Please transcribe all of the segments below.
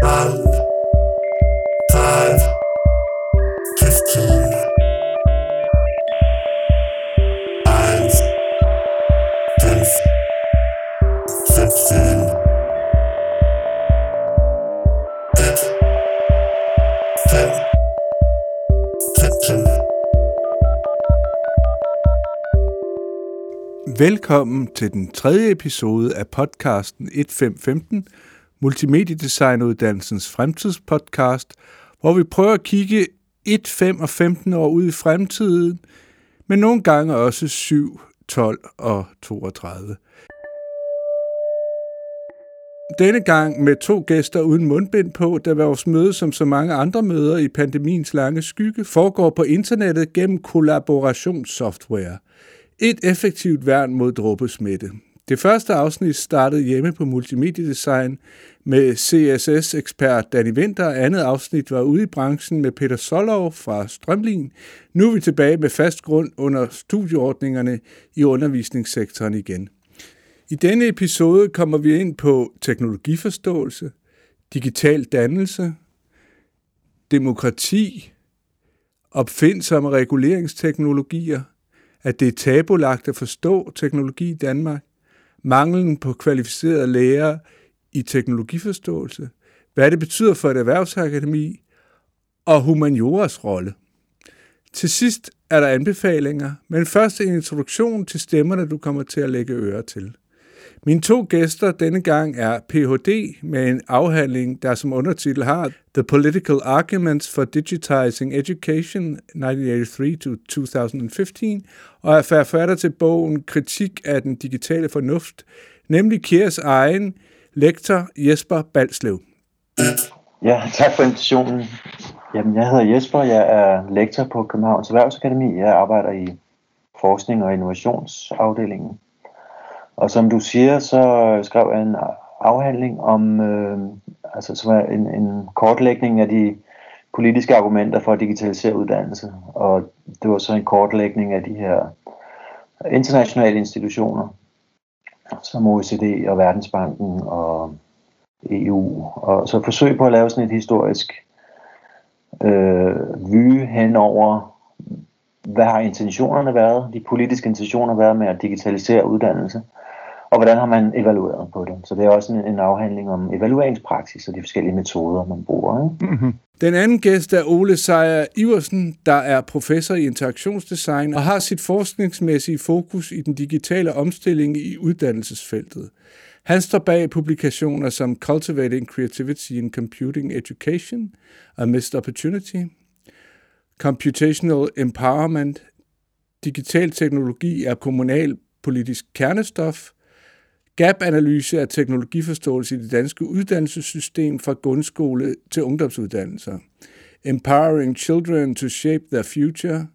Bye. Velkommen til den tredje episode af podcasten 1515, Multimediedesignuddannelsens fremtidspodcast, hvor vi prøver at kigge 1, 5 og 15 år ud i fremtiden, men nogle gange også 7, 12 og 32. Denne gang med to gæster uden mundbind på, da vores møde, som så mange andre møder i pandemiens lange skygge, foregår på internettet gennem kollaborationssoftware – et effektivt værn mod dråbesmitte. Det første afsnit startede hjemme på Multimediedesign med CSS-ekspert Danny Winter, andet afsnit var ude i branchen med Peter Solov fra Strømlin. Nu er vi tilbage med fast grund under studieordningerne i undervisningssektoren igen. I denne episode kommer vi ind på teknologiforståelse, digital dannelse, demokrati, opfindsomme reguleringsteknologier – at det er tabulagt at forstå teknologi i Danmark, manglen på kvalificerede lærere i teknologiforståelse, hvad det betyder for et erhvervsakademi og humanioras rolle. Til sidst er der anbefalinger, men først en introduktion til stemmerne, du kommer til at lægge øre til. Mine to gæster denne gang er Ph.D. med en afhandling, der som undertitel har The Political Arguments for Digitizing Education 1983-2015, og er forfatter til bogen Kritik af den digitale fornuft, nemlig Kiers egen lektor Jesper Balslev. Ja, tak for invitationen. Jamen, jeg hedder Jesper, jeg er lektor på Københavns Erhvervsakademi. Jeg arbejder i forskning og innovationsafdelingen. Og som du siger, så skrev jeg en afhandling om, øh, altså som er en, en kortlægning af de politiske argumenter for at digitalisere uddannelse. Og det var så en kortlægning af de her internationale institutioner, som OECD og Verdensbanken og EU. Og så forsøg på at lave sådan et historisk øh, vy hen over, hvad har intentionerne været, de politiske intentioner været med at digitalisere uddannelse, og hvordan har man evalueret på det. Så det er også en, en afhandling om evalueringspraksis og de forskellige metoder, man bruger. Ikke? Mm-hmm. Den anden gæst er Ole Sejer Iversen, der er professor i interaktionsdesign og har sit forskningsmæssige fokus i den digitale omstilling i uddannelsesfeltet. Han står bag publikationer som Cultivating Creativity in Computing Education, A Missed Opportunity, Computational Empowerment, Digital teknologi er kommunal politisk kernestof, gap-analyse af teknologiforståelse i det danske uddannelsessystem fra grundskole til ungdomsuddannelser. Empowering Children to Shape Their Future.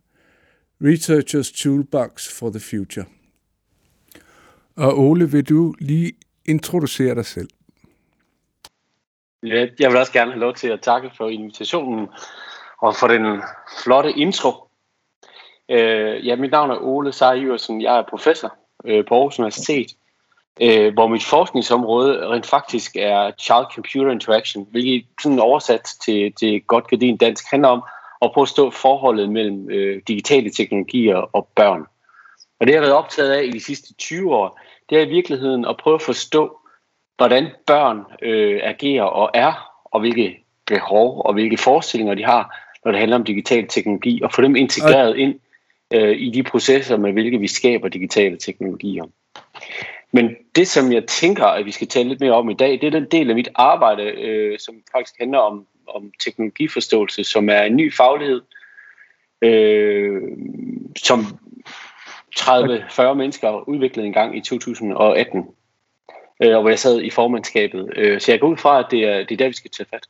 Researchers Toolbox for the Future. Og Ole, vil du lige introducere dig selv? Ja, jeg vil også gerne have lov til at takke for invitationen og for den flotte intro. Øh, ja, mit navn er Ole Sejr Jeg er professor øh, på Aarhus Universitet øh, hvor mit forskningsområde rent faktisk er child-computer interaction, hvilket sådan oversat til, til godt gardin dansk handler om at prøve at stå forholdet mellem øh, digitale teknologier og børn. Og det, jeg har været optaget af i de sidste 20 år, det er i virkeligheden at prøve at forstå, hvordan børn øh, agerer og er, og hvilke behov og hvilke forestillinger de har, når det handler om digital teknologi, og få dem integreret ind øh, i de processer, med hvilke vi skaber digitale teknologier. Men det, som jeg tænker, at vi skal tale lidt mere om i dag, det er den del af mit arbejde, øh, som faktisk handler om, om teknologiforståelse, som er en ny faglighed, øh, som 30-40 mennesker udviklede en gang i 2018, øh, og hvor jeg sad i formandskabet. Øh, så jeg går ud fra, at det er, det er der, vi skal tage fat.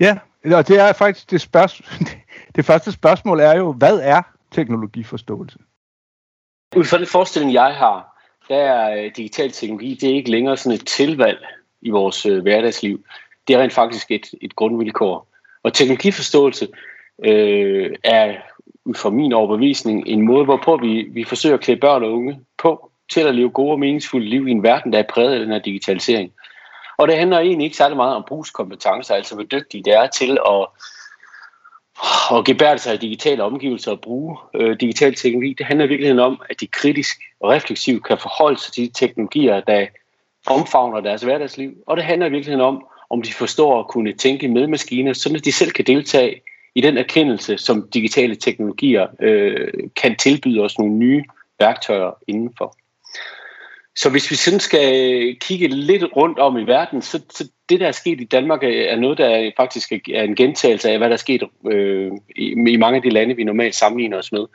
Ja, og det er faktisk det spørgsmål. Det første spørgsmål er jo, hvad er teknologiforståelse? Ud fra den forestilling, jeg har, der er øh, digital teknologi, det er ikke længere sådan et tilvalg i vores øh, hverdagsliv. Det er rent faktisk et, et grundvilkår. Og teknologiforståelse øh, er ud fra min overbevisning, en måde, hvorpå vi, vi forsøger at klæde børn og unge på til at leve gode og meningsfulde liv i en verden, der er præget af den her digitalisering. Og det handler egentlig ikke særlig meget om brugskompetencer, altså hvor dygtige det er til at, at gebære sig i digitale omgivelser og bruge øh, digital teknologi. Det handler i virkeligheden om, at de kritisk og refleksivt kan forholde sig til de teknologier, der omfavner deres hverdagsliv. Og det handler i virkeligheden om, om de forstår at kunne tænke med maskiner, så de selv kan deltage i den erkendelse, som digitale teknologier øh, kan tilbyde os nogle nye værktøjer indenfor. Så hvis vi sådan skal kigge lidt rundt om i verden, så, så det, der er sket i Danmark, øh, er noget, der faktisk er en gentagelse af, hvad der er sket øh, i, i mange af de lande, vi normalt sammenligner os med.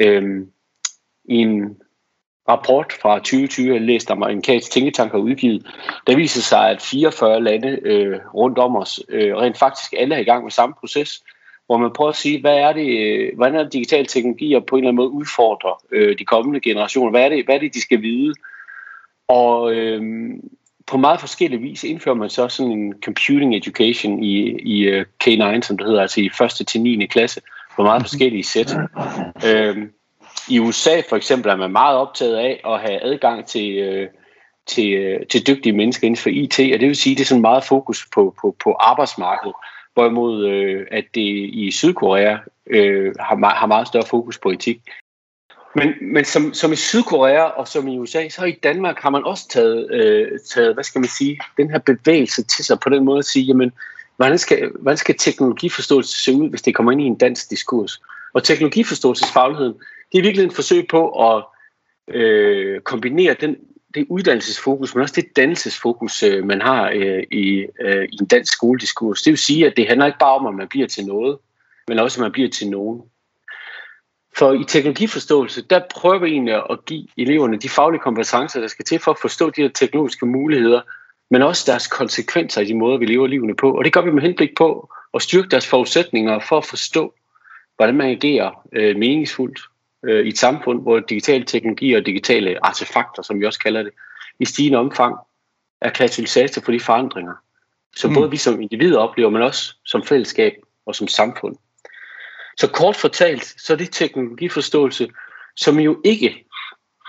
Øh, I en rapport fra 2020, jeg læste amerikansk tænketank har udgivet, der viser sig, at 44 lande øh, rundt om os øh, rent faktisk alle er i gang med samme proces, hvor man prøver at sige, hvad er det, øh, hvordan er det digitale teknologier på en eller anden måde udfordrer øh, de kommende generationer? Hvad er, det, hvad er det, de skal vide? Og øh, på meget forskellige vis indfører man så sådan en computing education i, i øh, K9, som det hedder, altså i første til 9. klasse, på meget forskellige sæt. Øh, I USA for eksempel er man meget optaget af at have adgang til, øh, til, øh, til dygtige mennesker inden for IT, og det vil sige, at det er sådan meget fokus på, på, på arbejdsmarkedet, hvorimod øh, at det i Sydkorea øh, har, har meget større fokus på etik. Men, men som, som i Sydkorea og som i USA, så i Danmark har man også taget, øh, taget, hvad skal man sige, den her bevægelse til sig på den måde at sige, jamen, hvordan skal, hvordan skal teknologiforståelse se ud, hvis det kommer ind i en dansk diskurs? Og teknologiforståelsesfagligheden, det er virkelig et forsøg på at øh, kombinere den, det uddannelsesfokus, men også det dannelsesfokus, øh, man har øh, i, øh, i en dansk skolediskurs. Det vil sige, at det handler ikke bare om, at man bliver til noget, men også, at man bliver til nogen. For i teknologiforståelse, der prøver vi egentlig at give eleverne de faglige kompetencer, der skal til for at forstå de her teknologiske muligheder, men også deres konsekvenser i de måder, vi lever livene på. Og det gør vi med henblik på at styrke deres forudsætninger for at forstå, hvordan man agerer øh, meningsfuldt øh, i et samfund, hvor digitale teknologier og digitale artefakter, som vi også kalder det, i stigende omfang er katalysator for de forandringer, som mm. både vi som individer oplever, men også som fællesskab og som samfund. Så kort fortalt, så er det teknologiforståelse, som jo ikke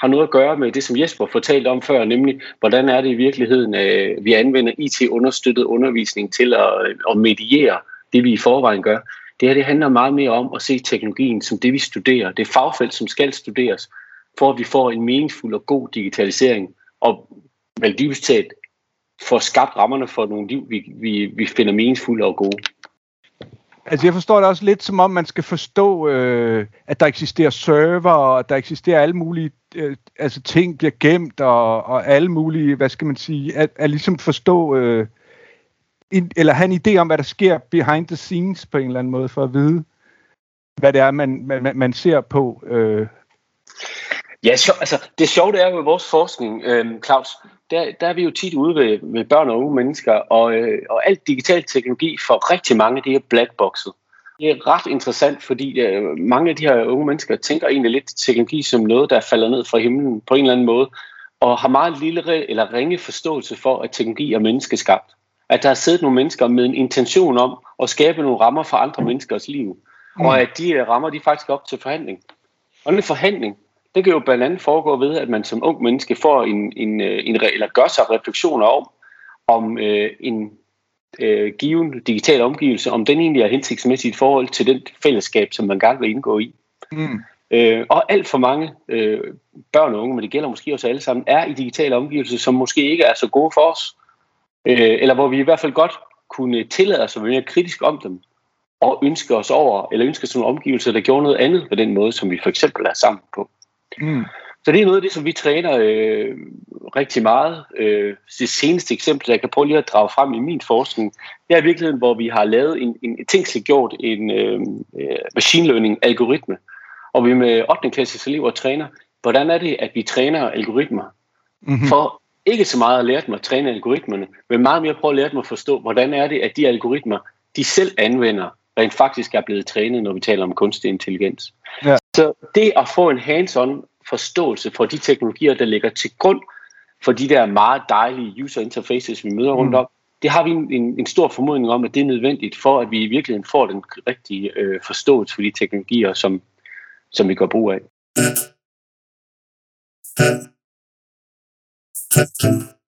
har noget at gøre med det, som Jesper fortalte om før, nemlig hvordan er det i virkeligheden, at vi anvender IT-understøttet undervisning til at, øh, at mediere det, vi i forvejen gør. Det her det handler meget mere om at se teknologien som det, vi studerer. Det er fagfelt, som skal studeres, for at vi får en meningsfuld og god digitalisering, og vel dybest set får skabt rammerne for nogle liv, vi, vi, vi finder meningsfulde og gode. Altså jeg forstår det også lidt som om, man skal forstå, øh, at der eksisterer server, og at der eksisterer alle mulige øh, altså ting bliver gemt, og, og alle mulige, hvad skal man sige, at, at ligesom forstå, øh, en, eller have en idé om, hvad der sker behind the scenes på en eller anden måde, for at vide, hvad det er, man, man, man ser på. Øh. Ja, så, altså det sjove er jo i vores forskning, øh, Claus, der, der er vi jo tit ude ved, ved børn og unge mennesker, og, øh, og alt digital teknologi for rigtig mange, det er blackboxet. Det er ret interessant, fordi øh, mange af de her unge mennesker tænker egentlig lidt teknologi som noget, der falder ned fra himlen på en eller anden måde, og har meget lille eller ringe forståelse for, at teknologi er menneskeskabt. At der har siddet nogle mennesker med en intention om at skabe nogle rammer for andre menneskers liv, og at de øh, rammer de faktisk op til forhandling. Og den forhandling, det kan jo blandt andet foregå ved, at man som ung menneske får en, en, øh, en eller gør sig refleksioner om, om øh, en øh, given digital omgivelse, om den egentlig er hensigtsmæssig i forhold til den fællesskab, som man gerne vil indgå i. Mm. Øh, og alt for mange øh, børn og unge, men det gælder måske også alle sammen, er i digitale omgivelser, som måske ikke er så gode for os, øh, eller hvor vi i hvert fald godt kunne tillade os at være mere kritisk om dem, og ønske os over, eller ønske os nogle omgivelser, der gjorde noget andet på den måde, som vi for eksempel er sammen på. Mm. Så det er noget af det, som vi træner øh, rigtig meget. Øh, det seneste eksempel, jeg kan prøve lige at drage frem i min forskning, det er i virkeligheden, hvor vi har lavet en, en gjort en øh, øh, machine learning algoritme, og vi med 8. klasses elever træner, hvordan er det, at vi træner algoritmer? Mm-hmm. For ikke så meget at lære dem at træne algoritmerne, men meget mere prøve at lære dem at forstå, hvordan er det, at de algoritmer, de selv anvender, rent faktisk er blevet trænet, når vi taler om kunstig intelligens. Ja. Så det at få en hands-on forståelse for de teknologier, der ligger til grund for de der meget dejlige user interfaces, vi møder rundt mm. om, det har vi en, en, en stor formodning om, at det er nødvendigt for, at vi i virkeligheden får den rigtige øh, forståelse for de teknologier, som som vi gør brug af.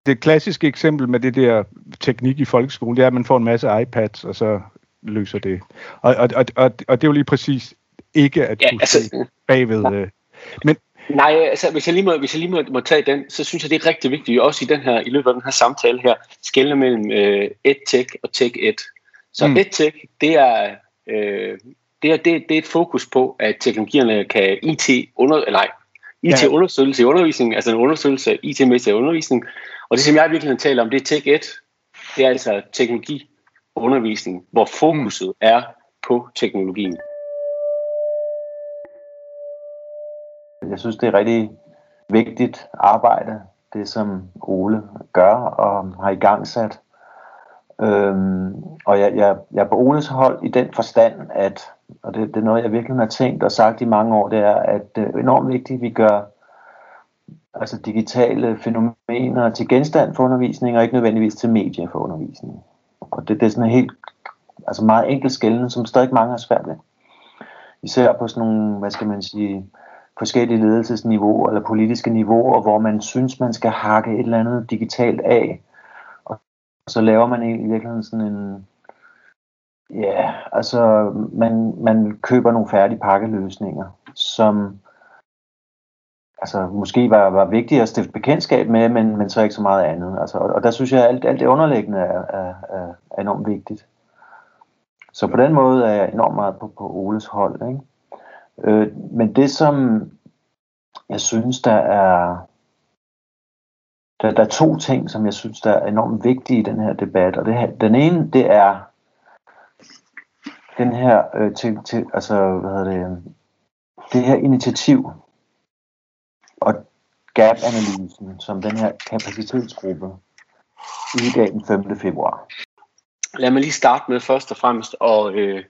Det klassiske eksempel med det der teknik i folkeskole, det er, at man får en masse iPads, og så løser det. Og, og, og, og, og det er jo lige præcis ikke at ja, altså, bagved. Ja. Øh. Men, Nej, altså hvis jeg lige, må, hvis jeg lige må, må tage den, så synes jeg, det er rigtig vigtigt, også i, den her, i løbet af den her samtale her, skælde mellem øh, EdTech og Tech-Ed. Så mm. EdTech, det er, øh, det, er, det, det er et fokus på, at teknologierne kan IT, under, eller nej, IT-understøttelse i undervisning, altså en understøttelse af IT-mæssig undervisning. Og det, som jeg i virkeligheden taler om, det er Tech 1. Det er altså teknologi undervisning, hvor fokuset mm. er på teknologien. Jeg synes, det er rigtig vigtigt arbejde, det som Ole gør og har i gang sat. Øhm, og jeg, jeg, jeg er på Oles hold i den forstand, at, og det, det er noget, jeg virkelig har tænkt og sagt i mange år, det er, at det er enormt vigtigt, at vi gør altså digitale fænomener til genstand for undervisning, og ikke nødvendigvis til medie for undervisning. Og det, det er sådan en helt, altså meget enkelt skældende, som stadig mange har svært ved. Især på sådan nogle, hvad skal man sige, forskellige ledelsesniveauer eller politiske niveauer, hvor man synes, man skal hakke et eller andet digitalt af, så laver man i virkeligheden sådan en, ja, altså man, man køber nogle færdige pakkeløsninger, som altså måske var, var vigtigt at stifte bekendtskab med, men, men så ikke så meget andet. Altså, og, og der synes jeg, at alt, alt det underliggende er, er, er, er enormt vigtigt. Så på den måde er jeg enormt meget på, på Oles hold. Ikke? Øh, men det, som jeg synes, der er der, der er to ting, som jeg synes, der er enormt vigtige i den her debat. Og det her, den ene, det er den her, øh, til, til, altså, hvad hedder det, det her initiativ og gap-analysen, som den her kapacitetsgruppe udgav den 5. februar. Lad mig lige starte med først og fremmest at øh,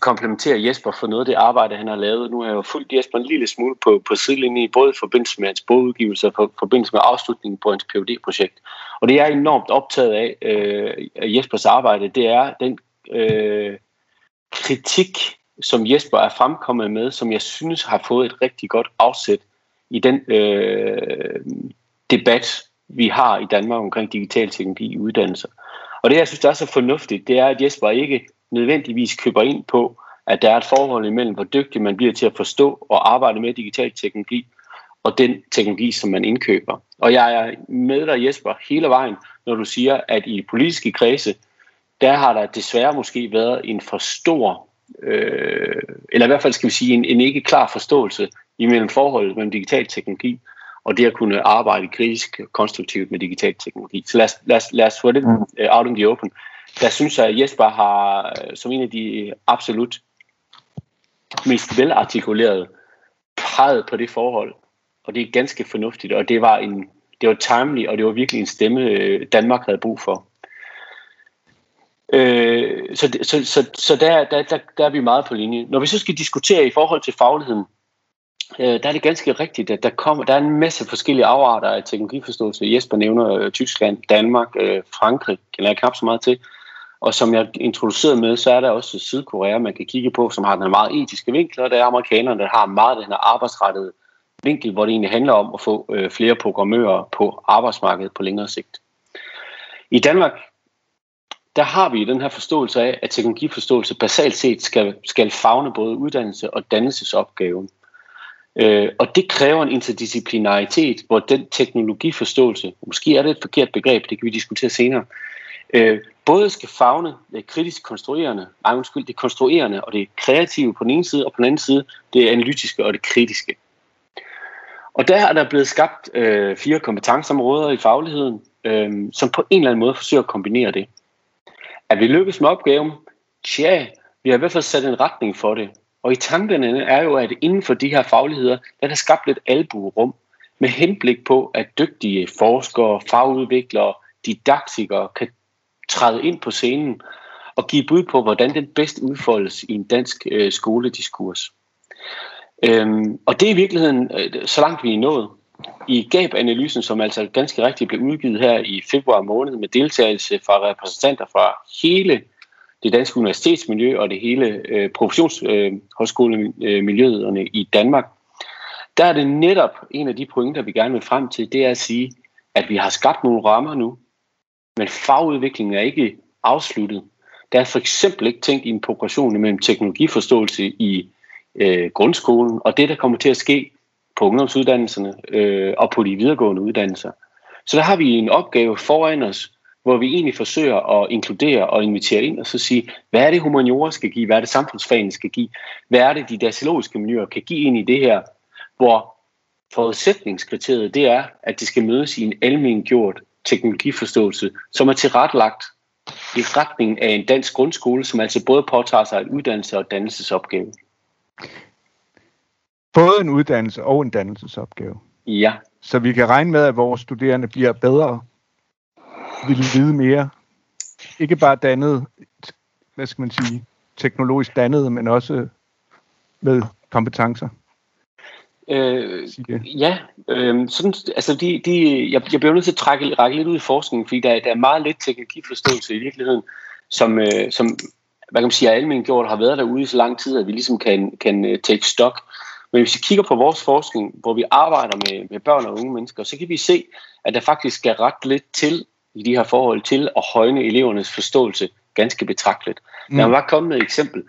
komplementere Jesper for noget af det arbejde, han har lavet. Nu har jeg jo fulgt Jesper en lille smule på, på sidelinjen, både i forbindelse med hans bogudgivelse og i forbindelse med afslutningen på hans phd projekt Og det jeg er enormt optaget af, øh, af Jespers arbejde, det er den øh, kritik, som Jesper er fremkommet med, som jeg synes har fået et rigtig godt afsæt i den øh, debat, vi har i Danmark omkring digital teknologi i uddannelser. Og det, jeg synes, der er så fornuftigt, det er, at Jesper ikke nødvendigvis køber ind på, at der er et forhold imellem, hvor dygtig man bliver til at forstå og arbejde med digital teknologi, og den teknologi, som man indkøber. Og jeg er med dig, Jesper, hele vejen, når du siger, at i politiske kredse, der har der desværre måske været en for stor, øh, eller i hvert fald skal vi sige, en, en ikke klar forståelse imellem forholdet mellem digital teknologi og det at kunne arbejde kritisk konstruktivt med digital teknologi. Så lad os, lad os, lad os få det uh, out in the open der synes jeg, at Jesper har øh, som en af de absolut mest velartikulerede peget på det forhold. Og det er ganske fornuftigt, og det var en det var timely, og det var virkelig en stemme, øh, Danmark havde brug for. Øh, så så, så, så der, der, der, der er vi meget på linje. Når vi så skal diskutere i forhold til fagligheden, øh, der er det ganske rigtigt, at der, kommer, der er en masse forskellige afarter af teknologiforståelse. Jesper nævner øh, Tyskland, Danmark, øh, Frankrig, kender jeg knap så meget til. Og som jeg introducerede med, så er der også Sydkorea, man kan kigge på, som har den meget etiske vinkel, og der er amerikanerne, der har meget den her arbejdsrettede vinkel, hvor det egentlig handler om at få øh, flere programmører på arbejdsmarkedet på længere sigt. I Danmark, der har vi den her forståelse af, at teknologiforståelse basalt set skal, skal fagne både uddannelse og dannelsesopgaven. Øh, og det kræver en interdisciplinaritet, hvor den teknologiforståelse, måske er det et forkert begreb, det kan vi diskutere senere, øh, både skal fagne det øh, kritisk konstruerende, nej undskyld, det konstruerende og det kreative på den ene side, og på den anden side det analytiske og det kritiske. Og der er der blevet skabt øh, fire kompetenceområder i fagligheden, øh, som på en eller anden måde forsøger at kombinere det. At vi lykkes med opgaven? Tja, vi har i hvert fald sat en retning for det. Og i tankerne er jo, at inden for de her fagligheder, der er der skabt et albuerum med henblik på, at dygtige forskere, fagudviklere, didaktikere kan træde ind på scenen og give bud på, hvordan den bedst udfoldes i en dansk øh, skolediskurs. Øhm, og det er i virkeligheden, øh, så langt vi er nået. I GAB-analysen, som altså ganske rigtigt blev udgivet her i februar måned med deltagelse fra repræsentanter fra hele det danske universitetsmiljø og det hele øh, professionshøjskolemiljøet øh, i Danmark, der er det netop en af de pointer, vi gerne vil frem til, det er at sige, at vi har skabt nogle rammer nu, men fagudviklingen er ikke afsluttet. Der er for eksempel ikke tænkt i en progression mellem teknologiforståelse i øh, grundskolen og det, der kommer til at ske på ungdomsuddannelserne øh, og på de videregående uddannelser. Så der har vi en opgave foran os, hvor vi egentlig forsøger at inkludere og invitere ind og så sige, hvad er det humaniora skal give, hvad er det samfundsfagene skal give, hvad er det de datalogiske miljøer kan give ind i det her, hvor forudsætningskriteriet det er, at det skal mødes i en almengjort teknologiforståelse, som er tilrettelagt i retning af en dansk grundskole, som altså både påtager sig en uddannelse og dannelsesopgave. Både en uddannelse og en dannelsesopgave. Ja. Så vi kan regne med, at vores studerende bliver bedre, vil vide mere. Ikke bare dannet, hvad skal man sige, teknologisk dannet, men også med kompetencer. Øh, ja, øh, sådan, altså de, de, jeg, jeg bliver nødt til at trække, række lidt ud i forskningen, fordi der, der er meget lidt teknologiforståelse i virkeligheden, som, øh, som hvad kan man sige, almindeligt gjort, har været derude i så lang tid, at vi ligesom kan, kan uh, take stock. Men hvis vi kigger på vores forskning, hvor vi arbejder med, med børn og unge mennesker, så kan vi se, at der faktisk skal ret lidt til i de her forhold til at højne elevernes forståelse ganske betragteligt. Mm. Der var kommet et eksempel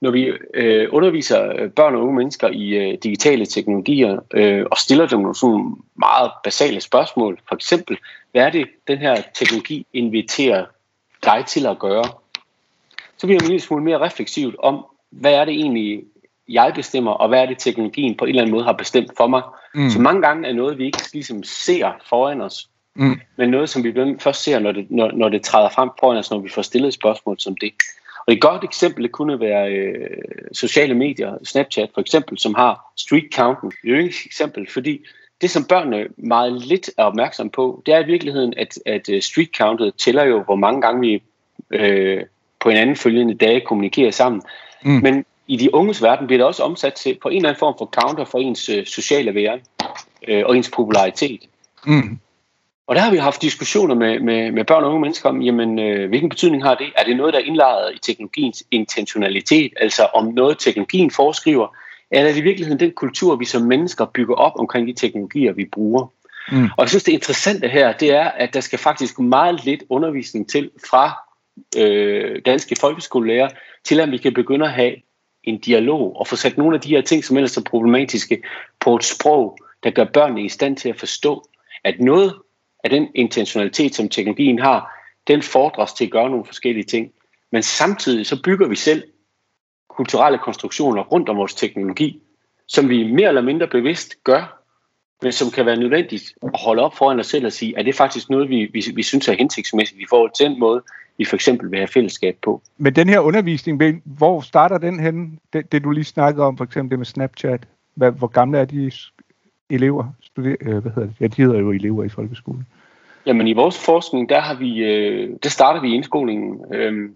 når vi øh, underviser øh, børn og unge mennesker i øh, digitale teknologier øh, og stiller dem nogle sådan meget basale spørgsmål, for eksempel, hvad er det, den her teknologi inviterer dig til at gøre? Så bliver man en lille smule mere refleksivt om, hvad er det egentlig, jeg bestemmer, og hvad er det, teknologien på en eller anden måde har bestemt for mig. Mm. Så mange gange er noget, vi ikke ligesom ser foran os, mm. men noget, som vi først ser, når det, når, når det træder frem foran os, når vi får stillet et spørgsmål som det. Og et godt eksempel kunne være øh, sociale medier, Snapchat for eksempel, som har street counten. Det er jo et eksempel, fordi det, som børnene meget lidt er opmærksom på, det er i virkeligheden, at, at øh, street countet tæller jo, hvor mange gange vi øh, på en anden følgende dage kommunikerer sammen. Mm. Men i de unges verden bliver det også omsat til på en eller anden form for counter for ens øh, sociale væren øh, og ens popularitet. Mm. Og der har vi haft diskussioner med, med, med børn og unge mennesker om, jamen, øh, hvilken betydning har det? Er det noget, der er indlejret i teknologiens intentionalitet, altså om noget teknologien foreskriver, eller er det i virkeligheden den kultur, vi som mennesker bygger op omkring de teknologier, vi bruger? Mm. Og jeg synes, det interessante her, det er, at der skal faktisk meget lidt undervisning til fra øh, danske folkeskolelærer, til at vi kan begynde at have en dialog og få sat nogle af de her ting, som ellers er problematiske, på et sprog, der gør børnene i stand til at forstå, at noget at den intentionalitet, som teknologien har, den fordres til at gøre nogle forskellige ting. Men samtidig så bygger vi selv kulturelle konstruktioner rundt om vores teknologi, som vi mere eller mindre bevidst gør, men som kan være nødvendigt at holde op foran os selv og sige, at det er faktisk noget, vi, vi, vi synes er hensigtsmæssigt i forhold til den måde, vi for eksempel vil have fællesskab på. Men den her undervisning, hvor starter den henne? Det, det du lige snakkede om, for eksempel det med Snapchat. Hvad, hvor gamle er de elever? Studer, øh, hvad hedder det? Ja, de hedder jo elever i folkeskolen. Jamen i vores forskning, der har vi, øh, der starter vi indskolingen. Øh,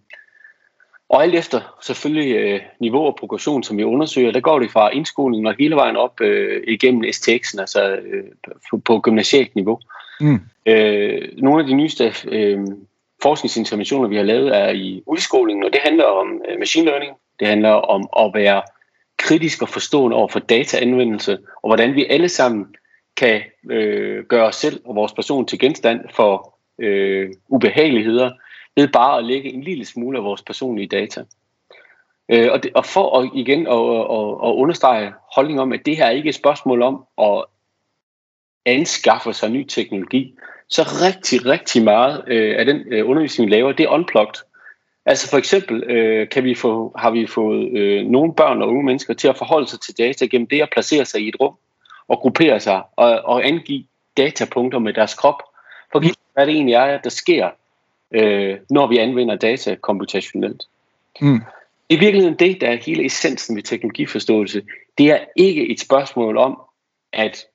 og alt efter selvfølgelig øh, niveau og progression, som vi undersøger, der går det fra indskolingen og hele vejen op øh, igennem STX'en, altså øh, på, på gymnasialt niveau. Mm. Øh, nogle af de nyeste øh, forskningsinterventioner, vi har lavet, er i udskolingen, og det handler om øh, machine learning. Det handler om at være kritisk og forstående over for dataanvendelse, og hvordan vi alle sammen kan øh, gøre os selv og vores person til genstand for øh, ubehageligheder ved bare at lægge en lille smule af vores personlige data. Øh, og, det, og for at, igen at, at, at understrege holdning om, at det her er ikke et spørgsmål om at anskaffe sig ny teknologi, så rigtig, rigtig meget øh, af den øh, undervisning, vi laver, det er unplugged. Altså for eksempel øh, kan vi få, har vi fået øh, nogle børn og unge mennesker til at forholde sig til data gennem det at placere sig i et rum og gruppere sig og, og angive datapunkter med deres krop, for at hvad det egentlig er, der sker, øh, når vi anvender data komputationelt. Mm. I virkeligheden det, der er hele essensen ved teknologiforståelse, det er ikke et spørgsmål om, at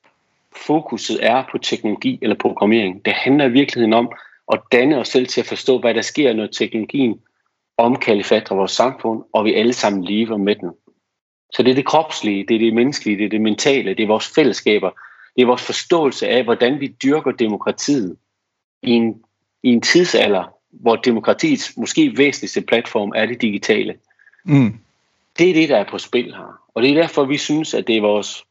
fokuset er på teknologi eller programmering. Det handler i virkeligheden om at danne os selv til at forstå, hvad der sker, når teknologien omkalfatrer vores samfund, og vi alle sammen lever med den. Så det er det kropslige, det er det menneskelige, det er det mentale, det er vores fællesskaber, det er vores forståelse af, hvordan vi dyrker demokratiet i en, i en tidsalder, hvor demokratiets måske væsentligste platform er det digitale. Mm. Det er det, der er på spil her. Og det er derfor, vi synes, at det er vores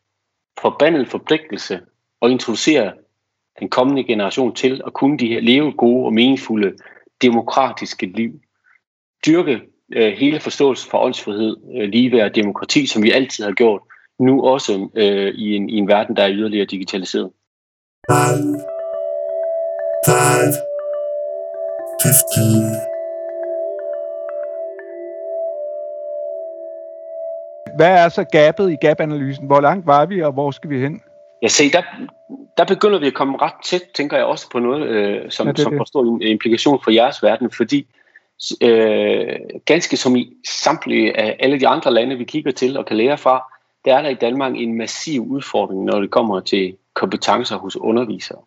forbandede forpligtelse at introducere den kommende generation til at kunne de her leve gode og meningsfulde demokratiske liv. Dyrke øh, hele forståelsen for åndsfrihed, øh, ligeværd og demokrati, som vi altid har gjort, nu også øh, i, en, i en verden, der er yderligere digitaliseret. Five, five, 15. Hvad er så gabet i gap-analysen? Hvor langt var vi, og hvor skal vi hen? Ja, se, der, der begynder vi at komme ret tæt, tænker jeg også på noget, øh, som, ja, som får stor implikation for jeres verden, fordi øh, ganske som i samtlige af alle de andre lande, vi kigger til og kan lære fra, der er der i Danmark en massiv udfordring, når det kommer til kompetencer hos undervisere.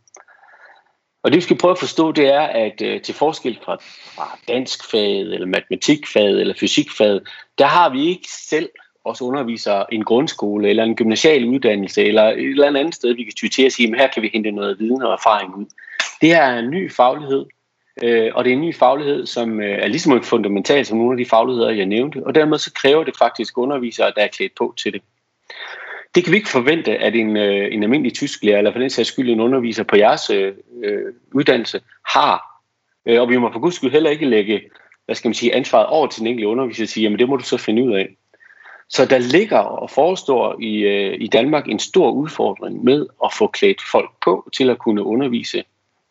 Og det vi skal prøve at forstå, det er, at øh, til forskel fra, fra danskfaget, eller matematikfaget, eller fysikfaget, der har vi ikke selv også underviser en grundskole, eller en gymnasial uddannelse, eller et eller andet sted, vi kan ty til at sige, at her kan vi hente noget viden og erfaring ud. Det er en ny faglighed, øh, og det er en ny faglighed, som øh, er ligesom fundamental som nogle af de fagligheder, jeg nævnte, og dermed så kræver det faktisk undervisere, der er klædt på til det. Det kan vi ikke forvente, at en, øh, en almindelig tysklærer, eller for den sags skyld en underviser på jeres øh, øh, uddannelse, har. Øh, og vi må for guds skyld heller ikke lægge hvad skal man sige, ansvaret over til den enkelte underviser og sige, jamen det må du så finde ud af. Så der ligger og forestår i, øh, i Danmark en stor udfordring med at få klædt folk på til at kunne undervise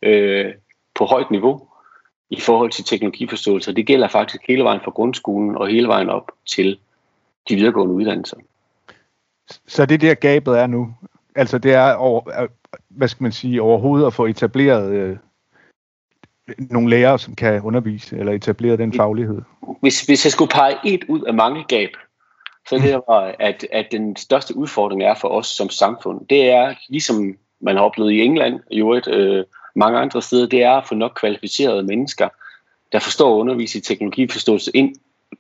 øh, på højt niveau i forhold til teknologiforståelse. Det gælder faktisk hele vejen fra grundskolen og hele vejen op til de videregående uddannelser. Så det der gabet er nu, altså det er over, hvad skal man sige, overhovedet at få etableret øh, nogle lærere, som kan undervise eller etablere den faglighed? Hvis, hvis jeg skulle pege et ud af mange gab, så det var, at, at den største udfordring er for os som samfund, det er, ligesom man har oplevet i England, og i øh, mange andre steder, det er at få nok kvalificerede mennesker, der forstår at undervise i teknologiforståelse ind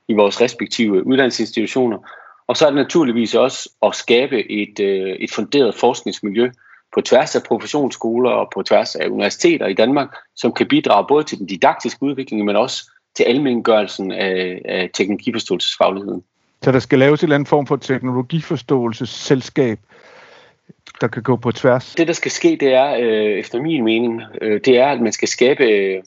i vores respektive uddannelsesinstitutioner. Og så er det naturligvis også at skabe et, øh, et funderet forskningsmiljø på tværs af professionsskoler og på tværs af universiteter i Danmark, som kan bidrage både til den didaktiske udvikling, men også til almengørelsen af, af teknologiforståelsesfagligheden. Så der skal laves en eller anden form for teknologiforståelsesselskab, der kan gå på tværs? Det, der skal ske, det er, øh, efter min mening, øh, det er, at man skal skabe øh,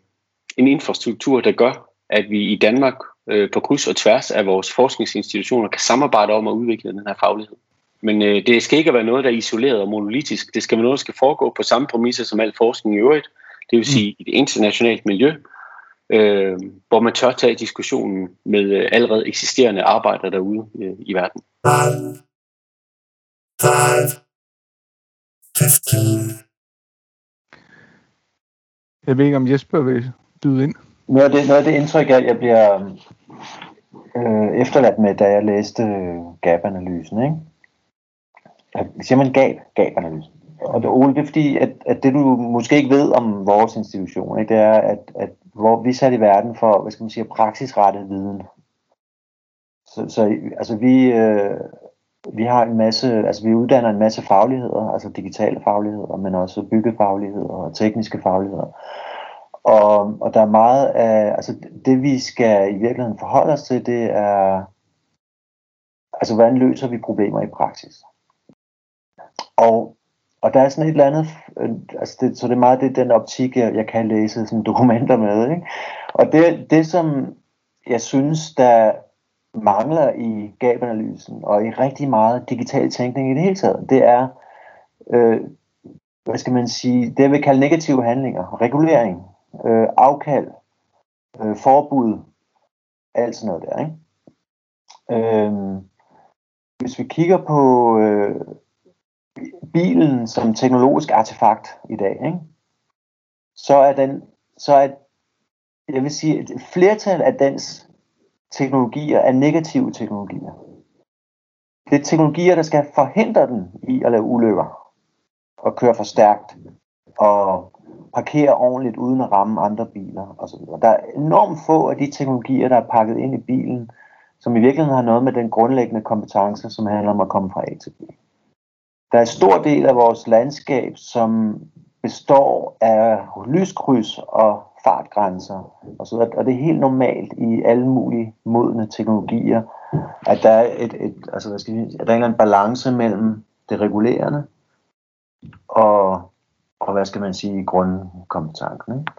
en infrastruktur, der gør, at vi i Danmark øh, på kryds og tværs af vores forskningsinstitutioner kan samarbejde om at udvikle den her faglighed. Men øh, det skal ikke være noget, der er isoleret og monolitisk. Det skal være noget, der skal foregå på samme præmisser som al forskning i øvrigt. Det vil sige i et internationalt miljø, øh, hvor man tør tage diskussionen med øh, allerede eksisterende arbejder derude øh, i verden. Five, five, 15. Jeg ved ikke, om Jesper vil byde ind. Noget af det, noget af det indtryk, jeg, jeg bliver øh, efterladt med, da jeg læste GAP-analysen, ikke? Siger man GAP? GAP-analysen. Og det, Ole, det er fordi, at, at det du måske ikke ved om vores institution, ikke, det er, at, at hvor vi satte i verden for, hvad skal man sige, praksisrettet viden. Så, så altså vi, øh, vi har en masse, altså vi uddanner en masse fagligheder, altså digitale fagligheder, men også byggefagligheder og tekniske fagligheder. Og, og der er meget af, altså det vi skal i virkeligheden forholde os til, det er, altså hvordan løser vi problemer i praksis? Og og der er sådan et eller andet, øh, altså det, så det er meget det, den optik, jeg, jeg kan læse sådan dokumenter med. Ikke? Og det, det, som jeg synes, der mangler i gabanalysen, og i rigtig meget digital tænkning i det hele taget, det er, øh, hvad skal man sige, det jeg vil kalde negative handlinger, regulering, øh, afkald, øh, forbud, alt sådan noget der. Ikke? Øh, hvis vi kigger på øh, bilen som teknologisk artefakt i dag, ikke? så er den, så er, jeg vil sige, et flertal af dens teknologier er negative teknologier. Det er teknologier, der skal forhindre den i at lave ulykker og køre for stærkt og parkere ordentligt uden at ramme andre biler osv. Der er enormt få af de teknologier, der er pakket ind i bilen, som i virkeligheden har noget med den grundlæggende kompetence, som handler om at komme fra A til B. Der er en stor del af vores landskab, som består af lyskryds og fartgrænser og så Og det er helt normalt i alle mulige modne teknologier, at der er, et, et, altså, hvad skal vi, at der er en eller anden balance mellem det regulerende og, og hvad skal man sige, grundkompetencen. Ikke?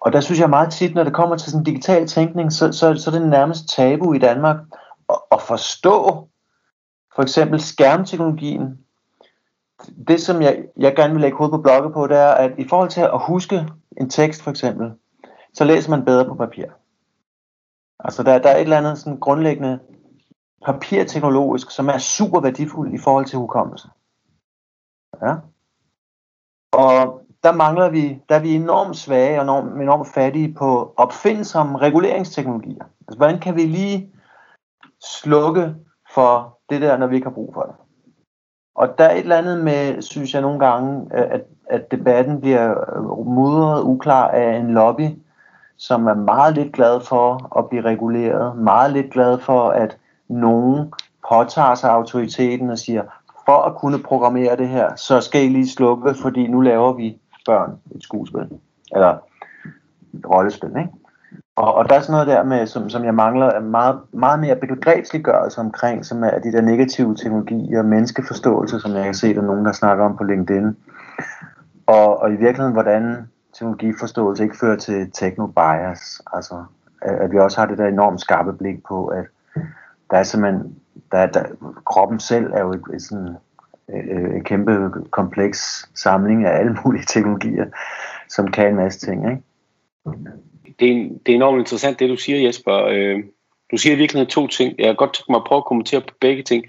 Og der synes jeg meget tit, når det kommer til sådan digital tænkning, så, så, så er det nærmest tabu i Danmark at, at forstå for eksempel skærmteknologien. Det, som jeg, jeg gerne vil lægge hovedet på blokke på, det er, at i forhold til at huske en tekst for eksempel, så læser man bedre på papir. Altså der, der er et eller andet sådan grundlæggende papirteknologisk, som er super værdifuldt i forhold til hukommelse. Ja. Og der mangler vi, der er vi enormt svage og enormt, enormt fattige på opfindsomme reguleringsteknologier. Altså, hvordan kan vi lige slukke for det der, når vi ikke har brug for det? Og der er et eller andet med, synes jeg nogle gange, at, at debatten bliver øh, mudret uklar af en lobby, som er meget lidt glad for at blive reguleret, meget lidt glad for, at nogen påtager sig autoriteten og siger, for at kunne programmere det her, så skal I lige slukke, fordi nu laver vi børn et skuespil. Eller et rollespil, ikke? Og, og der er sådan noget der, med, som, som jeg mangler meget, meget mere begrebsliggørelse omkring, som er de der negative teknologier, og menneskeforståelse, som jeg kan se, der er nogen, der snakker om på LinkedIn. Og, og i virkeligheden, hvordan teknologiforståelse ikke fører til techno-bias. Altså, at vi også har det der enormt skarpe blik på, at der er simpelthen, der, der, kroppen selv er jo et, et sådan øh, en kæmpe kompleks samling af alle mulige teknologier, som kan en masse ting. Ikke? Det, er, det er enormt interessant, det du siger, Jesper. Øh, du siger virkelig to ting. Jeg har godt tænkt mig at prøve at kommentere på begge ting.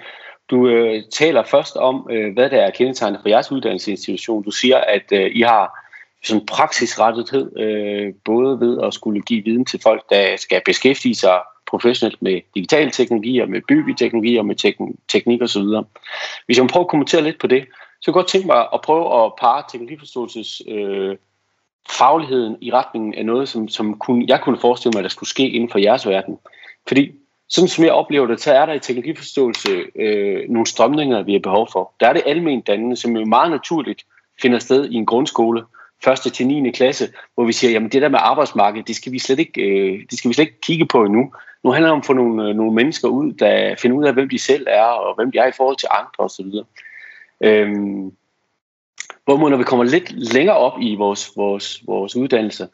Du øh, taler først om, øh, hvad der er kendetegnet for jeres uddannelsesinstitution. Du siger, at øh, I har sådan praksisrettethed, øh, både ved at skulle give viden til folk, der skal beskæftige sig professionelt med digitale teknologier, med byggeteknologier, med tek- teknik osv. Hvis jeg prøver at kommentere lidt på det, så kan jeg godt tænke mig at prøve at parre teknologiforståelses øh, fagligheden i retningen af noget, som, som kunne, jeg kunne forestille mig, der skulle ske inden for jeres verden. Fordi sådan som jeg oplever det, så er der i teknologiforståelse øh, nogle strømninger, vi har behov for. Der er det almen dannende, som jo meget naturligt finder sted i en grundskole, første til 9. klasse, hvor vi siger, jamen det der med arbejdsmarkedet, det skal vi slet ikke, øh, det skal vi slet ikke kigge på endnu. Nu handler det om at få nogle, øh, nogle mennesker ud, der finder ud af, hvem de selv er, og hvem de er i forhold til andre osv. Øhm, Hvorimod når vi kommer lidt længere op i vores, vores, vores uddannelse,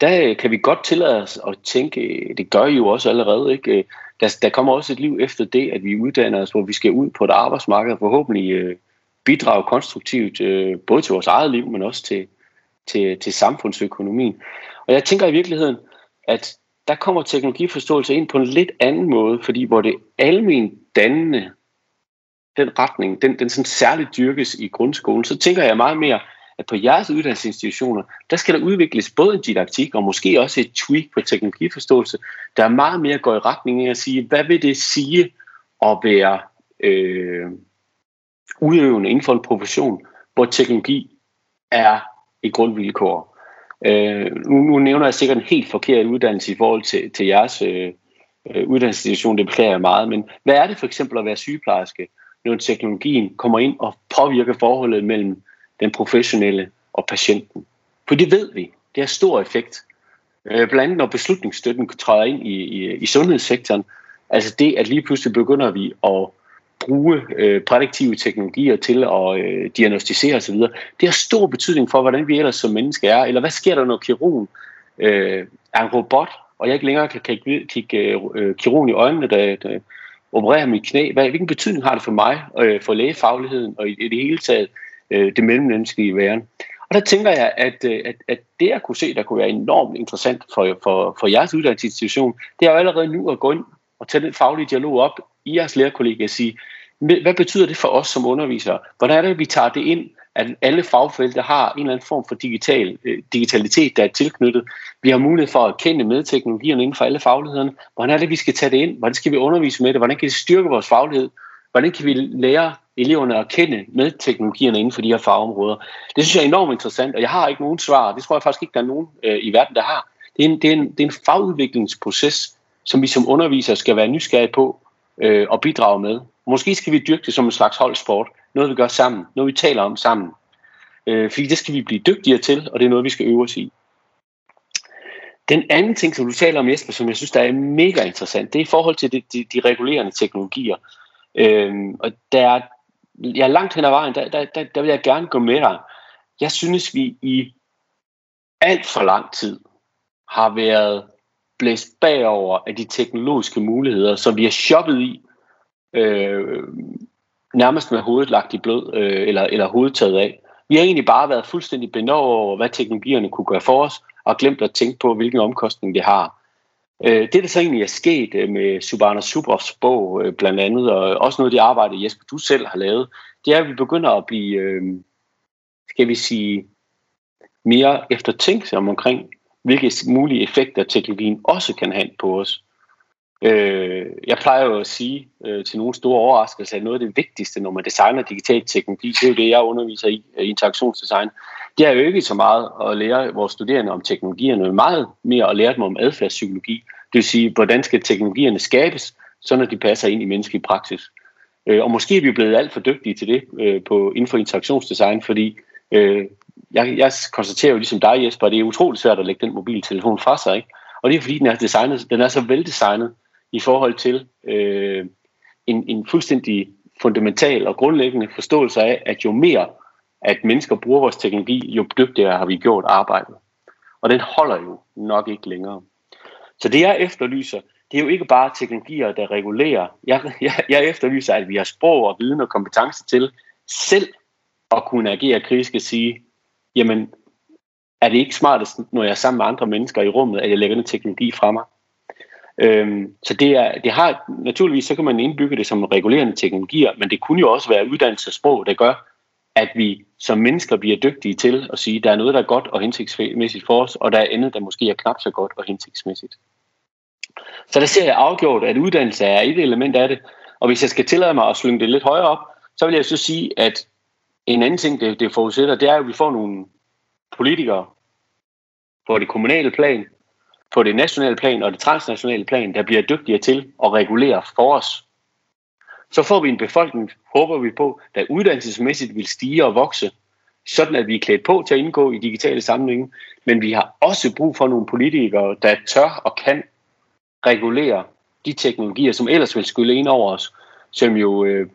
der øh, kan vi godt tillade os at tænke, øh, det gør I jo også allerede, ikke? Øh, der, der kommer også et liv efter det, at vi uddanner os, hvor vi skal ud på et arbejdsmarked og forhåbentlig bidrage konstruktivt, både til vores eget liv, men også til, til, til samfundsøkonomien. Og jeg tænker i virkeligheden, at der kommer teknologiforståelse ind på en lidt anden måde, fordi hvor det almen dannende, den retning, den, den sådan særligt dyrkes i grundskolen, så tænker jeg meget mere, at på jeres uddannelsesinstitutioner, der skal der udvikles både en didaktik og måske også et tweak på teknologiforståelse, der er meget mere går i retning af at sige, hvad vil det sige at være øh, udøvende inden for en profession, hvor teknologi er et grundvilkår. Øh, nu, nu nævner jeg sikkert en helt forkert uddannelse i forhold til, til jeres øh, øh uddannelsesinstitution, det beklager jeg meget, men hvad er det for eksempel at være sygeplejerske, når teknologien kommer ind og påvirker forholdet mellem den professionelle og patienten? For det ved vi, det har stor effekt. Øh, blandt andet når beslutningsstøtten træder ind i, i, i sundhedssektoren, altså det, at lige pludselig begynder vi at bruge øh, prædiktive teknologier til at øh, diagnostisere osv., det har stor betydning for, hvordan vi ellers som mennesker er. Eller hvad sker der, når kirurgen øh, er en robot, og jeg ikke længere kan kigge, kigge øh, øh, kirurgen i øjnene, da, da, opererer mit knæ. Hvad, hvilken betydning har det for mig, øh, for lægefagligheden og i, i det hele taget øh, det mellemmenneskelige væren? Og der tænker jeg, at, øh, at, at det jeg kunne se, der kunne være enormt interessant for, for, for jeres uddannelsesinstitution, det er jo allerede nu at gå ind og tage den faglige dialog op i jeres lærerkollegaer og sige, hvad betyder det for os som undervisere? Hvordan er det, at vi tager det ind, at alle fagfelter har en eller anden form for digital, øh, digitalitet, der er tilknyttet. Vi har mulighed for at kende med teknologierne inden for alle faglighederne. Hvordan er det, vi skal tage det ind? Hvordan skal vi undervise med det? Hvordan kan vi styrke vores faglighed? Hvordan kan vi lære eleverne at kende med teknologierne inden for de her fagområder? Det synes jeg er enormt interessant, og jeg har ikke nogen svar. Det tror jeg faktisk ikke, der er nogen øh, i verden, der har. Det er, en, det, er en, det er en fagudviklingsproces, som vi som undervisere skal være nysgerrige på øh, og bidrage med. Måske skal vi dyrke det som en slags holdsport. Noget vi gør sammen. Noget vi taler om sammen. Øh, fordi det skal vi blive dygtigere til, og det er noget, vi skal øve os i. Den anden ting, som du taler om, Jesper, som jeg synes, der er mega interessant, det er i forhold til de, de, de regulerende teknologier. Øhm, og der er, ja, langt hen ad vejen, der, der, der, der vil jeg gerne gå med dig. Jeg synes, vi i alt for lang tid har været blæst bagover af de teknologiske muligheder, som vi har shoppet i, øh, nærmest med hovedet lagt i blød, øh, eller, eller hovedet taget af. Vi har egentlig bare været fuldstændig benovet over, hvad teknologierne kunne gøre for os, og glemt at tænke på, hvilken omkostning det har. Øh, det, der så egentlig er sket øh, med Subarna Subovs bog, øh, blandt andet, og også noget af det arbejde, Jesper, du selv har lavet, det er, at vi begynder at blive, øh, skal vi sige, mere eftertænksomme omkring, hvilke mulige effekter teknologien også kan have på os. Øh, jeg plejer jo at sige øh, til nogle store overraskelser, at noget af det vigtigste, når man designer digital teknologi, det er jo det, jeg underviser i, øh, interaktionsdesign. Det er jo ikke så meget at lære vores studerende om teknologierne, men meget mere at lære dem om adfærdspsykologi. Det vil sige, hvordan skal teknologierne skabes, så når de passer ind i menneskelig praksis. Øh, og måske er vi blevet alt for dygtige til det øh, på, inden for interaktionsdesign, fordi øh, jeg, jeg konstaterer jo ligesom dig, Jesper, at det er utroligt svært at lægge den mobiltelefon fra sig. Ikke? Og det er fordi, den er, designet, den er så veldesignet i forhold til øh, en, en fuldstændig fundamental og grundlæggende forståelse af, at jo mere at mennesker bruger vores teknologi, jo dygtigere har vi gjort arbejdet. Og den holder jo nok ikke længere. Så det jeg efterlyser, det er jo ikke bare teknologier, der regulerer. Jeg, jeg, jeg efterlyser, at vi har sprog og viden og kompetence til selv at kunne agere kritisk og sige, jamen, er det ikke smartest, når jeg er sammen med andre mennesker i rummet, at jeg lægger den teknologi fra mig? Øhm, så det, er, det har, naturligvis så kan man indbygge det som regulerende teknologier, men det kunne jo også være uddannelse sprog, der gør, at vi som mennesker bliver dygtige til at sige, at der er noget, der er godt og hensigtsmæssigt for os, og der er andet, der måske er knap så godt og hensigtsmæssigt. Så der ser jeg afgjort, at uddannelse er et element af det, og hvis jeg skal tillade mig at slynge det lidt højere op, så vil jeg så sige, at en anden ting, det, det forudsætter, det er, at vi får nogle politikere på det kommunale plan, på det nationale plan og det transnationale plan, der bliver dygtigere til at regulere for os. Så får vi en befolkning, håber vi på, der uddannelsesmæssigt vil stige og vokse, sådan at vi er klædt på til at indgå i digitale sammenhænge. Men vi har også brug for nogle politikere, der tør og kan regulere de teknologier, som ellers vil skylle ind over os, som jo, øh,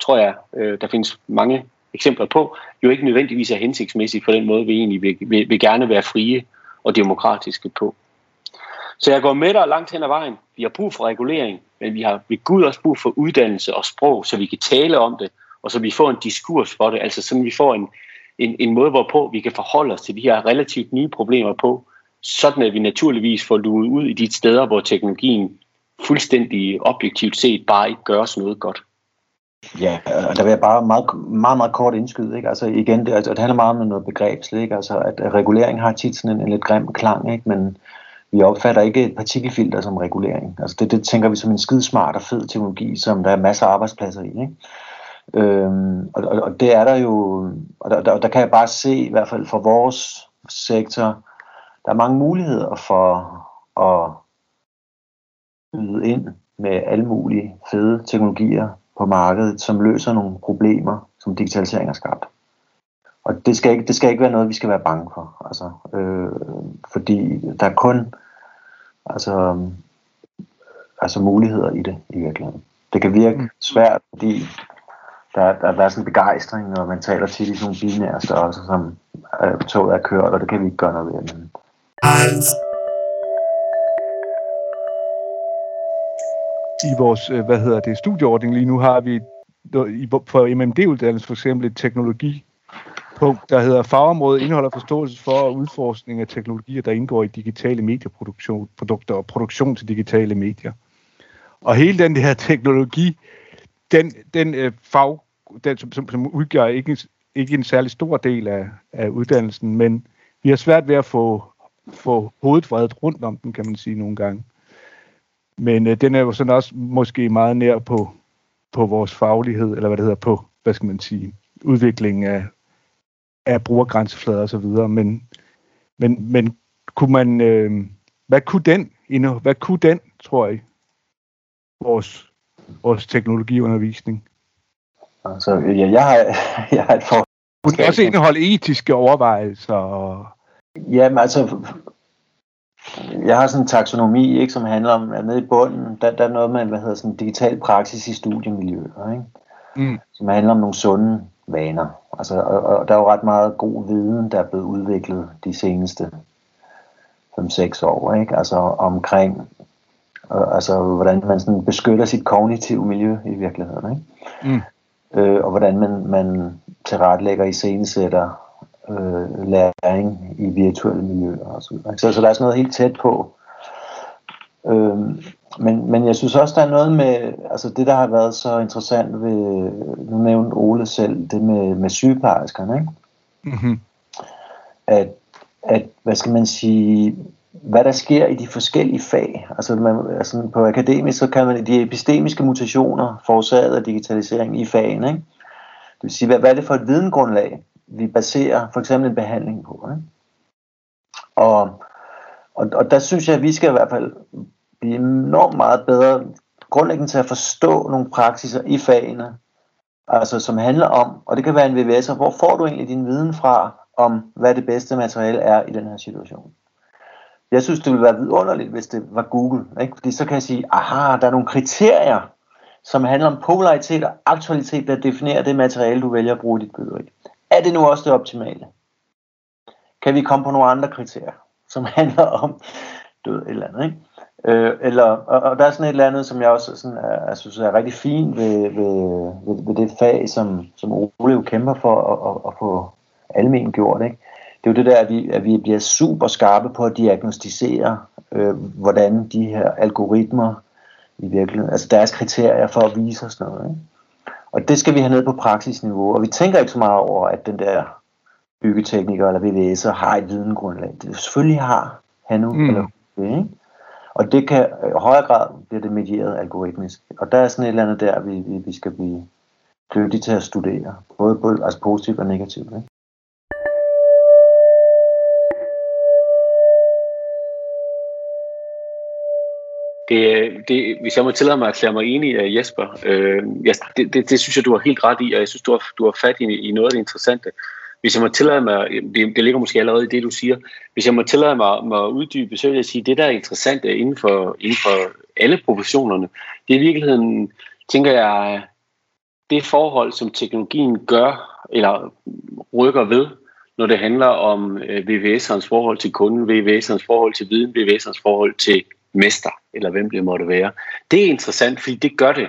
tror jeg, øh, der findes mange eksempler på, jo ikke nødvendigvis er hensigtsmæssigt for den måde, vi egentlig vil, vil, vil gerne være frie og demokratiske på. Så jeg går med dig langt hen ad vejen. Vi har brug for regulering, men vi har ved Gud også brug for uddannelse og sprog, så vi kan tale om det, og så vi får en diskurs for det, altså så vi får en, en, en måde, hvorpå vi kan forholde os til de her relativt nye problemer på, sådan at vi naturligvis får luet ud i de steder, hvor teknologien fuldstændig objektivt set bare ikke gør os noget godt. Ja, og der vil jeg bare meget, meget, meget kort indskyde. Ikke? Altså igen, det, altså, det handler meget om noget begrebsligt. Ikke? Altså, at regulering har tit sådan en, en lidt grim klang, ikke? men vi opfatter ikke et partikelfilter som regulering. Altså det, det tænker vi som en skidesmart og fed teknologi, som der er masser af arbejdspladser i. Ikke? Øhm, og, og, og det er der jo, og der, der, der kan jeg bare se, i hvert fald for vores sektor, der er mange muligheder for at yde ind med alle mulige fede teknologier på markedet, som løser nogle problemer, som digitalisering har skabt. Og det skal ikke, det skal ikke være noget, vi skal være bange for. Altså, øh, fordi der er kun altså, altså muligheder i det i virkeligheden. Det kan virke mm. svært, fordi der, der, der er sådan en begejstring, og man taler tit i sådan nogle binære størrelser, som øh, toget er kørt, og det kan vi ikke gøre noget ved. Men... I vores, øh, hvad hedder det, studieordning lige nu har vi for MMD-uddannelse for eksempel et teknologi punkt, der hedder fagområdet indeholder forståelse for og udforskning af teknologier, der indgår i digitale medieproduktion, produkter og produktion til digitale medier. Og hele den her teknologi, den, den øh, fag, den, som, som, som udgør ikke, ikke en særlig stor del af, af uddannelsen, men vi har svært ved at få, få hovedet vredet rundt om den, kan man sige nogle gange. Men øh, den er jo sådan også måske meget nær på, på vores faglighed, eller hvad det hedder, på, hvad skal man sige, udviklingen af af brugergrænseflader og så videre, men, men, men kunne man, øh, hvad kunne den, hvad kunne den, tror jeg, vores, vores teknologiundervisning? Altså, ja, jeg har, jeg har et for... Kunne den også indeholde etiske overvejelser? Og... Jamen altså, jeg har sådan en taksonomi, ikke, som handler om, at nede i bunden, der, der er noget med, hvad hedder sådan digital praksis i studiemiljøer, ikke? Mm. som handler om nogle sunde vaner. Altså, og, og der er jo ret meget god viden, der er blevet udviklet de seneste 5-6 år, ikke? Altså omkring, øh, altså hvordan man sådan beskytter sit kognitive miljø i virkeligheden, ikke? Mm. Øh, og hvordan man, man tilrettelægger i scenesætter øh, læring i virtuelle miljøer og så videre. Så, så der er sådan noget helt tæt på. Øh, men, men jeg synes også, der er noget med, altså det, der har været så interessant ved, nu nævnte Ole selv, det med, med sygeplejerskerne, ikke? Mm-hmm. At, at, hvad skal man sige, hvad der sker i de forskellige fag. Altså, man, altså på akademisk, så kan man de epistemiske mutationer forårsaget af digitalisering i fagen, ikke? Det vil sige, hvad, hvad er det for et videngrundlag, vi baserer for eksempel en behandling på. Ikke? Og, og, og der synes jeg, at vi skal i hvert fald blive enormt meget bedre grundlæggende til at forstå nogle praksiser i fagene, altså som handler om, og det kan være en VVS'er, hvor får du egentlig din viden fra, om hvad det bedste materiale er i den her situation. Jeg synes, det ville være vidunderligt, hvis det var Google, ikke? fordi så kan jeg sige, aha, der er nogle kriterier, som handler om polaritet og aktualitet, der definerer det materiale, du vælger at bruge i dit byggeri. Er det nu også det optimale? Kan vi komme på nogle andre kriterier, som handler om død eller andet, ikke? Øh, eller, og, og der er sådan et eller andet, som jeg også sådan, er, jeg synes er rigtig fint ved, ved, ved, ved det fag, som, som Ole jo kæmper for at, at, at få almen gjort. Ikke? Det er jo det der, at vi, at vi bliver super skarpe på at diagnostisere, øh, hvordan de her algoritmer i virkeligheden, altså deres kriterier for at vise os noget. Ikke? Og det skal vi have ned på praksisniveau. Og vi tænker ikke så meget over, at den der byggetekniker eller VVS'er har et videngrundlag. Det selvfølgelig har han nu. Mm. Eller, ikke? Og det kan i højere grad blive det medieret algoritmisk. Og der er sådan et eller andet der, vi, vi, vi skal blive dygtige til at studere. Både, både altså positivt og negativt. Ikke? Det, det, hvis jeg må tillade mig at erklære mig enig, uh, Jesper, øh, jeg, det, det, det synes jeg, du har helt ret i, og jeg synes, du har, du har fat i, i noget af det interessante. Hvis jeg må tillade mig, det, det ligger måske allerede i det, du siger, hvis jeg må tillade mig, mig at uddybe, så vil jeg sige, det der er interessant inden for, inden for alle professionerne, det er i virkeligheden, tænker jeg, det forhold, som teknologien gør, eller rykker ved, når det handler om øh, VVS'ernes forhold til kunden, VVS'ernes forhold til viden, VVS'ernes forhold til mester, eller hvem det måtte være. Det er interessant, fordi det gør det.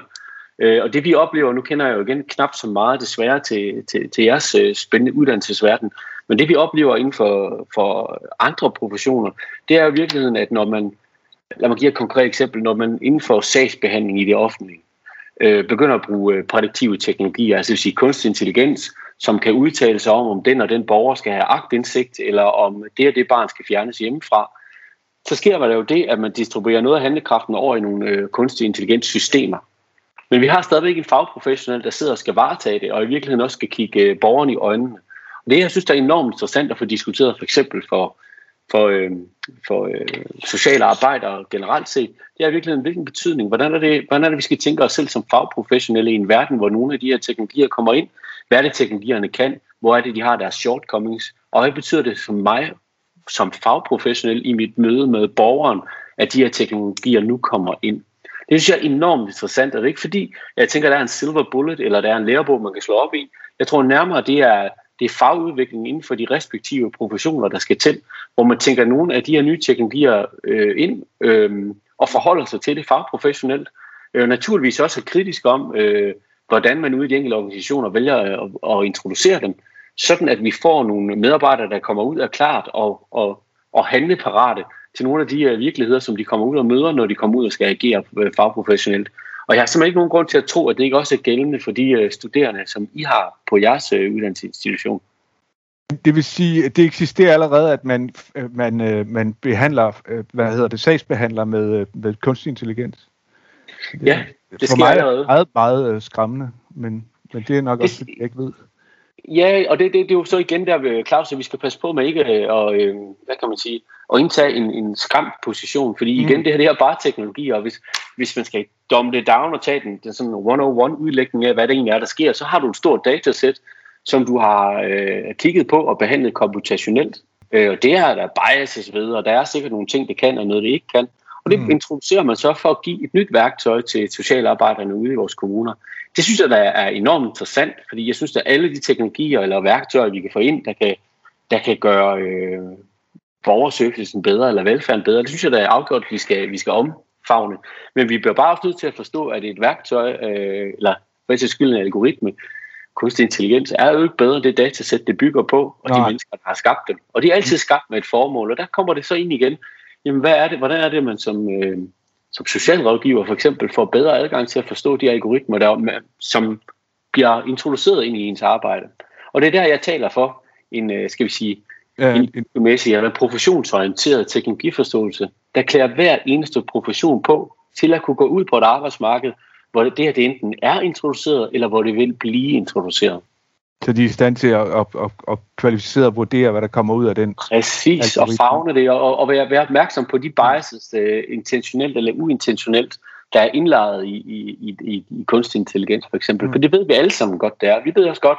Øh, og det vi oplever, nu kender jeg jo igen knap så meget desværre til, til, til jeres øh, spændende uddannelsesverden, men det vi oplever inden for, for andre professioner, det er jo i virkeligheden, at når man, lad mig give et konkret eksempel, når man inden for sagsbehandling i det offentlige, øh, begynder at bruge øh, prædiktive teknologier, altså vil sige kunstig intelligens, som kan udtale sig om, om den og den borger skal have agtindsigt, eller om det og det barn skal fjernes hjemmefra, så sker der jo det, at man distribuerer noget af handlekraften over i nogle øh, kunstige intelligens systemer. Men vi har stadigvæk en fagprofessionel, der sidder og skal varetage det, og i virkeligheden også skal kigge øh, borgerne i øjnene. Og det, jeg synes, der er enormt interessant at få diskuteret, for eksempel for, for, øh, for øh, sociale arbejdere generelt set, det er i virkeligheden, hvilken betydning, hvordan er, det, hvordan er det, vi skal tænke os selv som fagprofessionelle i en verden, hvor nogle af de her teknologier kommer ind, hvad er det, teknologierne kan, hvor er det, de har deres shortcomings, og hvad betyder det for mig som fagprofessionel i mit møde med borgeren, at de her teknologier nu kommer ind. Det synes jeg er enormt interessant, og det er ikke fordi, jeg tænker, at der er en silver bullet, eller der er en lærebog, man kan slå op i. Jeg tror nærmere, det er, det er fagudviklingen inden for de respektive professioner, der skal til, hvor man tænker nogle af de her nye teknologier øh, ind øh, og forholder sig til det fagprofessionelt. Øh, naturligvis også er kritisk om, øh, hvordan man ude i de enkelte organisationer vælger øh, at, at introducere dem sådan at vi får nogle medarbejdere, der kommer ud af klart og, og, og handleparate til nogle af de uh, virkeligheder, som de kommer ud og møder, når de kommer ud og skal agere uh, fagprofessionelt. Og jeg har simpelthen ikke nogen grund til at tro, at det ikke også er gældende for de uh, studerende, som I har på jeres uddannelsesinstitution. Det vil sige, at det eksisterer allerede, at man, man, man behandler, hvad hedder det, sagsbehandler med, med kunstig intelligens. Det, ja, det sker allerede. meget, meget skræmmende, men, men det er nok det, også, jeg ikke ved. Ja, og det, det, det er jo så igen der, Claus, at vi skal passe på med ikke at, øh, hvad kan man sige, at indtage en, en skræmt position, fordi igen, mm. det her, det her bare teknologi, og hvis, hvis man skal dumme det down og tage den, den sådan 101-udlægning af, hvad det egentlig er, der sker, så har du et stort datasæt, som du har øh, kigget på og behandlet komputationelt. Øh, og det er der biases ved, og der er sikkert nogle ting, det kan, og noget, det ikke kan. Og det mm. introducerer man så for at give et nyt værktøj til socialarbejderne ude i vores kommuner. Det synes jeg, der er enormt interessant, fordi jeg synes, at alle de teknologier eller værktøjer, vi kan få ind, der kan, der kan gøre øh, borgerservicen bedre eller velfærden bedre, det synes jeg, der er afgjort, at vi skal, vi skal omfavne. Men vi bliver bare også nødt til at forstå, at et værktøj, øh, eller for et skyld en algoritme, kunstig intelligens, er jo ikke bedre det datasæt, det bygger på, og Nej. de mennesker, der har skabt dem. Og de er altid skabt med et formål, og der kommer det så ind igen. Jamen, hvad er det, hvordan er det, man som, øh, som socialrådgiver for eksempel får bedre adgang til at forstå de algoritmer, der, som bliver introduceret ind i ens arbejde. Og det er der, jeg taler for en, øh, skal vi sige, ja, en, en, eller professionsorienteret teknologiforståelse, der klæder hver eneste profession på til at kunne gå ud på et arbejdsmarked, hvor det her det enten er introduceret, eller hvor det vil blive introduceret. Så de er i stand til at, at, at, at kvalificere og vurdere, hvad der kommer ud af den. Præcis, og fagne det, og, og være, være opmærksom på de biases, uh, intentionelt eller uintentionelt, der er indlejret i, i, i, i kunstig intelligens for eksempel. Mm. For det ved vi alle sammen godt, det er. Vi ved også godt,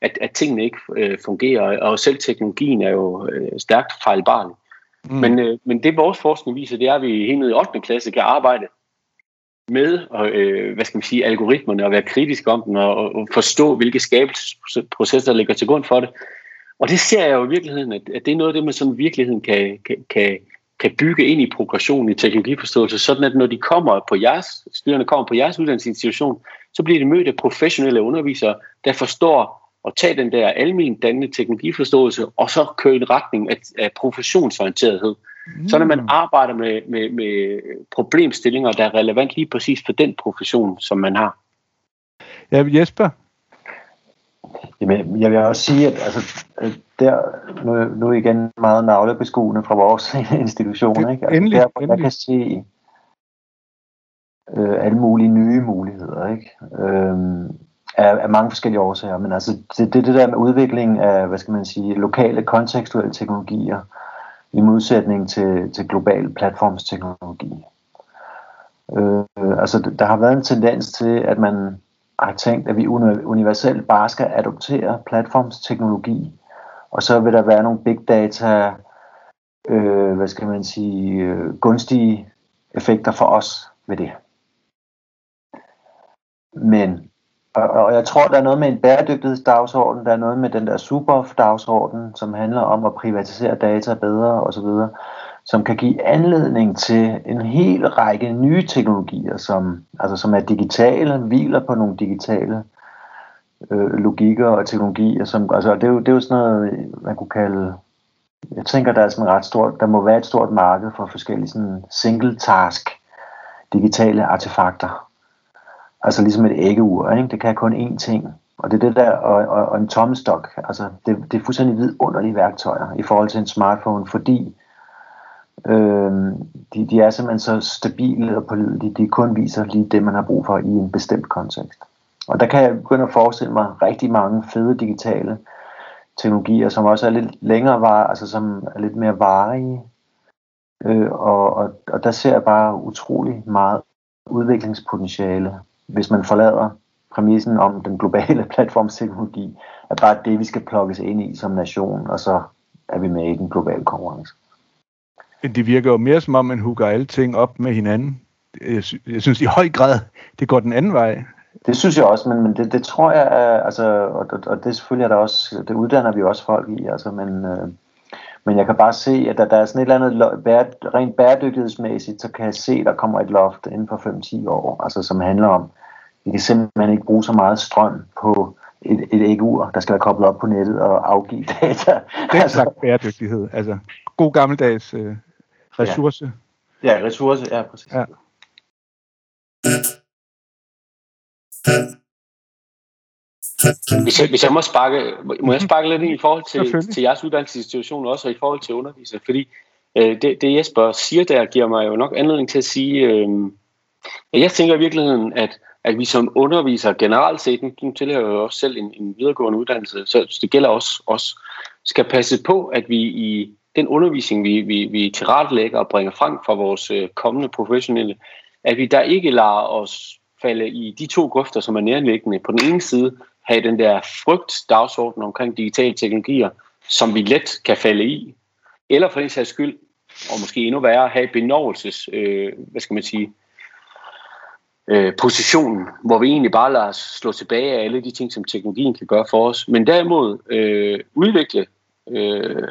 at, at tingene ikke øh, fungerer, og selv teknologien er jo øh, stærkt fejlbarlig. Mm. Men, øh, men det vores forskning viser, det er, at vi helt ned i 8. klasse kan arbejde med og, øh, hvad skal man sige, algoritmerne og være kritisk om dem og, og forstå, hvilke skabelsesprocesser ligger til grund for det. Og det ser jeg jo i virkeligheden, at, at det er noget af det, man sådan virkeligheden kan, kan, kan, kan bygge ind i progressionen i teknologiforståelse, sådan at når de kommer på jeres, styrerne kommer på jeres uddannelsesinstitution, så bliver de mødt af professionelle undervisere, der forstår at tage den der almen dannende teknologiforståelse, og så køre i en retning af, af professionsorienterethed. Mm. Så når man arbejder med, med, med problemstillinger, der er relevant lige præcis for den profession, som man har. Ja, Jesper? Jamen, jeg vil også sige, at altså, der, nu, nu igen meget navlebeskuende fra vores institution. Ikke? Altså, endelig, der, endelig. Jeg kan se øh, alle mulige nye muligheder. Ikke? Øhm, af, af mange forskellige årsager, men altså det, det, det der med udvikling af, hvad skal man sige, lokale kontekstuelle teknologier, i modsætning til, til global platformsteknologi. Øh, altså der har været en tendens til, at man har tænkt, at vi universelt bare skal adoptere platformsteknologi, og så vil der være nogle big data, øh, hvad skal man sige, øh, gunstige effekter for os ved det. Men og, og jeg tror, der er noget med en bæredygtighedsdagsorden, der er noget med den der super-dagsorden, som handler om at privatisere data bedre osv., som kan give anledning til en hel række nye teknologier, som, altså, som er digitale, hviler på nogle digitale øh, logikker og teknologier. Som, altså, det, er jo, det er jo sådan noget, man kunne kalde jeg tænker, der er sådan ret stort, der må være et stort marked for forskellige sådan single task digitale artefakter, Altså ligesom et æggeur, ikke? det kan kun én ting. Og det er det der, og, og, og en tommestok, altså det, det er fuldstændig vidunderlige værktøjer i forhold til en smartphone, fordi øh, de, de er simpelthen så stabile og pålidelige, de kun viser lige det, man har brug for i en bestemt kontekst. Og der kan jeg begynde at forestille mig rigtig mange fede digitale teknologier, som også er lidt længere var, altså som er lidt mere varige. Øh, og, og, og der ser jeg bare utrolig meget udviklingspotentiale hvis man forlader præmissen om den globale platformsteknologi, er bare det, vi skal plukkes ind i som nation, og så er vi med i den globale konkurrence. Det virker jo mere som om, man hugger alting op med hinanden. Jeg, sy- jeg synes i høj grad, det går den anden vej. Det synes jeg også, men, men det, det tror jeg, er, altså, og, og, og det selvfølgelig er der også, det uddanner vi også folk i, altså, men, øh, men jeg kan bare se, at der, der er sådan et eller andet bære, rent bæredygtighedsmæssigt, så kan jeg se, at der kommer et loft inden for 5-10 år, altså, som handler om, vi kan simpelthen ikke bruge så meget strøm på et, et ægur, der skal være koblet op på nettet og afgive data. Det er altså, bæredygtighed. Altså god gammeldags øh, ressource. Ja. ja, ressource, ja, præcis. Ja. Hvis jeg, hvis jeg må sparke, må jeg sparke lidt ind i forhold til, til jeres uddannelsesinstitution også, og i forhold til undervisning, fordi øh, det, det Jesper siger der, giver mig jo nok anledning til at sige, øh, jeg tænker i virkeligheden, at at vi som undervisere generelt set, nu tilhører jo også selv en, en videregående uddannelse, så det gælder også os, skal passe på, at vi i den undervisning, vi, vi, vi tilrettelægger og bringer frem for vores øh, kommende professionelle, at vi der ikke lader os falde i de to grøfter, som er nærliggende. På den ene side have den der frygt dagsorden omkring digitale teknologier, som vi let kan falde i, eller for den sags skyld, og måske endnu værre, have benovelses, øh, hvad skal man sige, øh, positionen, hvor vi egentlig bare lader os slå tilbage af alle de ting, som teknologien kan gøre for os, men derimod øh, udvikle øh,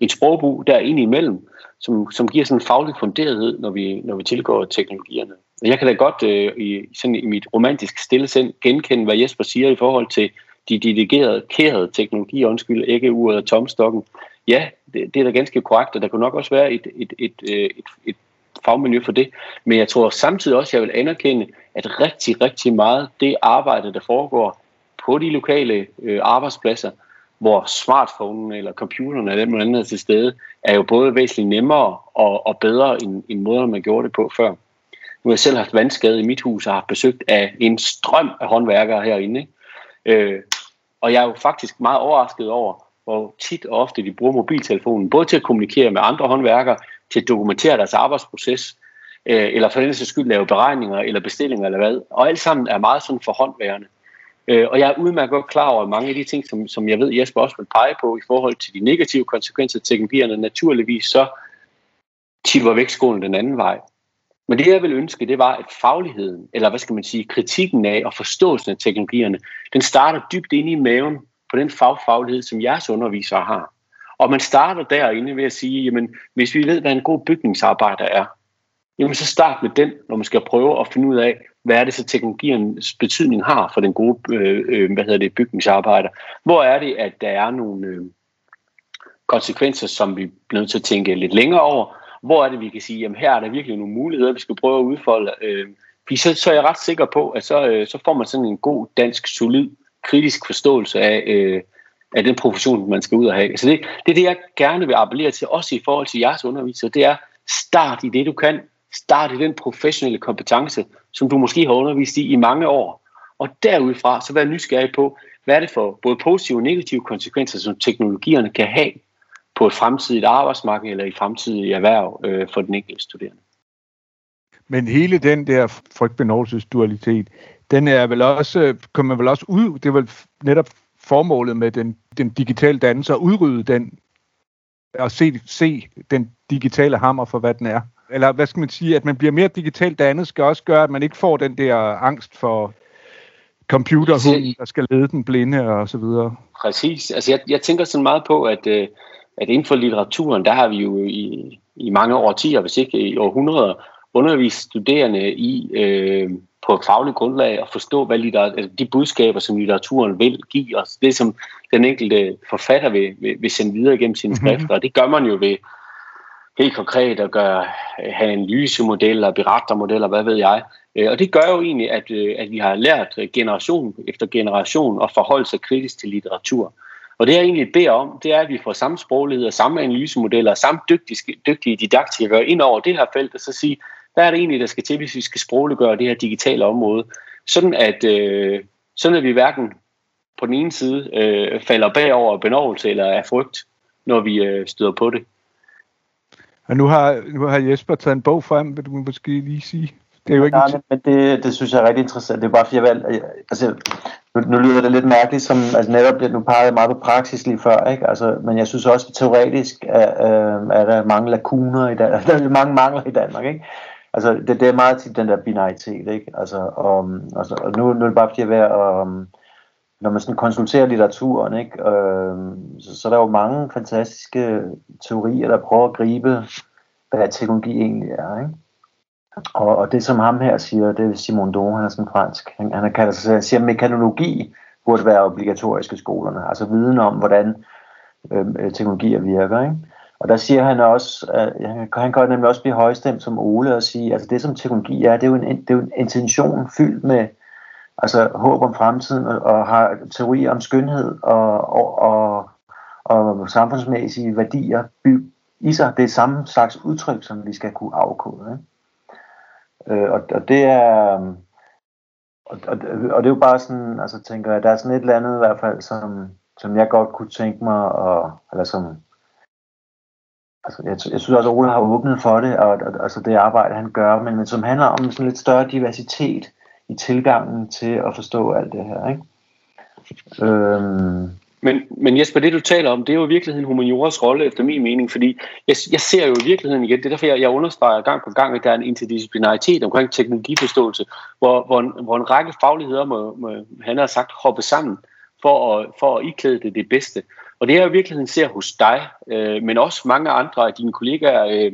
et sprogbrug der ind imellem, som, som giver sådan en faglig funderethed, når vi, når vi tilgår teknologierne. Jeg kan da godt øh, i, sådan i mit romantiske stillesind genkende, hvad Jesper siger i forhold til de dedikerede, kærede teknologier, undskyld, ikke uret og tomstokken. Ja, det, det er da ganske korrekt, og der kunne nok også være et, et, et, øh, et, et, et fagmiljø for det. Men jeg tror samtidig også, at jeg vil anerkende, at rigtig, rigtig meget det arbejde, der foregår på de lokale øh, arbejdspladser, hvor smartphonen eller computeren eller den andet er til stede, er jo både væsentligt nemmere og, og bedre end, end måden, man gjorde det på før. Nu har jeg selv haft vandskade i mit hus og har besøgt af en strøm af håndværkere herinde. Ikke? Øh, og jeg er jo faktisk meget overrasket over, hvor tit og ofte de bruger mobiltelefonen, både til at kommunikere med andre håndværkere, til at dokumentere deres arbejdsproces, øh, eller for den sags skyld lave beregninger eller bestillinger eller hvad. Og alt sammen er meget sådan forhåndværende. Øh, og jeg er udmærket godt klar over mange af de ting, som, som jeg ved, Jesper også vil pege på i forhold til de negative konsekvenser af teknologierne. Naturligvis så tipper vægtskolen den anden vej. Men det jeg vil ønske, det var, at fagligheden, eller hvad skal man sige, kritikken af og forståelsen af teknologierne, den starter dybt inde i maven på den fagfaglighed, som jeres undervisere har. Og man starter derinde ved at sige, jamen, hvis vi ved, hvad en god bygningsarbejder er, jamen så start med den, når man skal prøve at finde ud af, hvad er det så teknologiens betydning har for den gode øh, øh hvad hedder det, bygningsarbejder. Hvor er det, at der er nogle øh, konsekvenser, som vi bliver nødt til at tænke lidt længere over. Hvor er det, vi kan sige, jamen her er der virkelig nogle muligheder, vi skal prøve at udfolde. Øh, så, så er jeg ret sikker på, at så, øh, så får man sådan en god dansk, solid, kritisk forståelse af, øh, af den profession, man skal ud og have. Så det, det er det, jeg gerne vil appellere til, også i forhold til jeres undervisere, det er start i det, du kan. Start i den professionelle kompetence, som du måske har undervist i i mange år. Og derudfra, så vær nysgerrig på, hvad er det for både positive og negative konsekvenser, som teknologierne kan have på et fremtidigt arbejdsmarked eller i fremtidige erhverv øh, for den enkelte studerende. Men hele den der frygtbenovelsesdualitet, den er vel også, øh, kommer vel også ud, det er vel netop formålet med den, den digitale dannelse at udrydde den, og se, se den digitale hammer for, hvad den er. Eller hvad skal man sige, at man bliver mere digitalt dannet, skal også gøre, at man ikke får den der angst for computerhunden, der skal lede den blinde og så videre. Præcis. Altså jeg, jeg tænker sådan meget på, at, øh, at inden for litteraturen, der har vi jo i, i mange årtier, hvis ikke i århundreder, undervist studerende i øh, på et fagligt grundlag at forstå, hvad litter, altså de budskaber, som litteraturen vil give os. Det, som den enkelte forfatter vil, vil, vil sende videre gennem sine mhm. skrifter. Mm-hmm. Og det gør man jo ved helt konkret at gøre, have analysemodeller, berettermodeller, hvad ved jeg. Øh, og det gør jo egentlig, at, øh, at vi har lært generation efter generation at forholde sig kritisk til litteratur. Og det jeg egentlig beder om, det er, at vi får samme sproglighed og samme analysemodeller og samme dygtige, dygtige didaktikere ind over det her felt, og så sige, hvad er det egentlig, der skal til, hvis vi skal sprogliggøre det her digitale område? Sådan at, øh, sådan at vi hverken på den ene side øh, falder bagover benovelse eller af frygt, når vi øh, støder på det. Og nu har, nu har Jesper taget en bog frem, vil du måske lige sige? Det er jo ikke Nej, men det, det synes jeg er rigtig interessant. Det er bare fordi, jeg valgte, altså, nu, nu lyder det lidt mærkeligt, som, altså netop, nu pegede meget på praksis lige før, ikke? Altså, men jeg synes også, at teoretisk er, øh, er der mange lakuner i Danmark, der er mange mangler i Danmark, ikke? Altså det, det er meget tit den der binaritet, ikke? Altså, og, altså, og nu, nu er det bare fordi, jeg er ved at, um, når man sådan konsulterer litteraturen, ikke? Øh, så, så er der jo mange fantastiske teorier, der prøver at gribe, hvad teknologi egentlig er, ikke? Og, og det som ham her siger, det er Simon Don, han er sådan fransk, han, han, kalder sig, han siger, at mekanologi burde være obligatorisk i skolerne, altså viden om, hvordan øh, teknologier virker, ikke? Og der siger han også, at han, kan nemlig også blive højstemt som Ole og sige, altså det som teknologi er, det er jo en, det er jo en intention fyldt med altså håb om fremtiden og, og har teorier om skønhed og, og, og, og samfundsmæssige værdier by, i sig. Det er samme slags udtryk, som vi skal kunne afkode. Ikke? Øh, og, og det er og, og, og det er jo bare sådan, altså tænker jeg, der er sådan et eller andet i hvert fald, som, som jeg godt kunne tænke mig, og, eller som, altså, jeg, jeg synes også, at Ole har åbnet for det, og, og altså det arbejde, han gør, men, men som handler om sådan lidt større diversitet i tilgangen til at forstå alt det her. Ikke? Øhm, Men, men Jesper, det du taler om, det er jo i virkeligheden humanioras rolle, efter min mening, fordi jeg, jeg ser jo i virkeligheden igen, det er derfor, jeg, jeg understreger gang på gang, at der er en interdisciplinaritet omkring teknologiforståelse, hvor, hvor, hvor en række fagligheder må, må han har sagt, hoppe sammen for at, for at iklæde det det bedste. Og det er i virkeligheden ser hos dig, øh, men også mange andre af dine kollegaer, øh,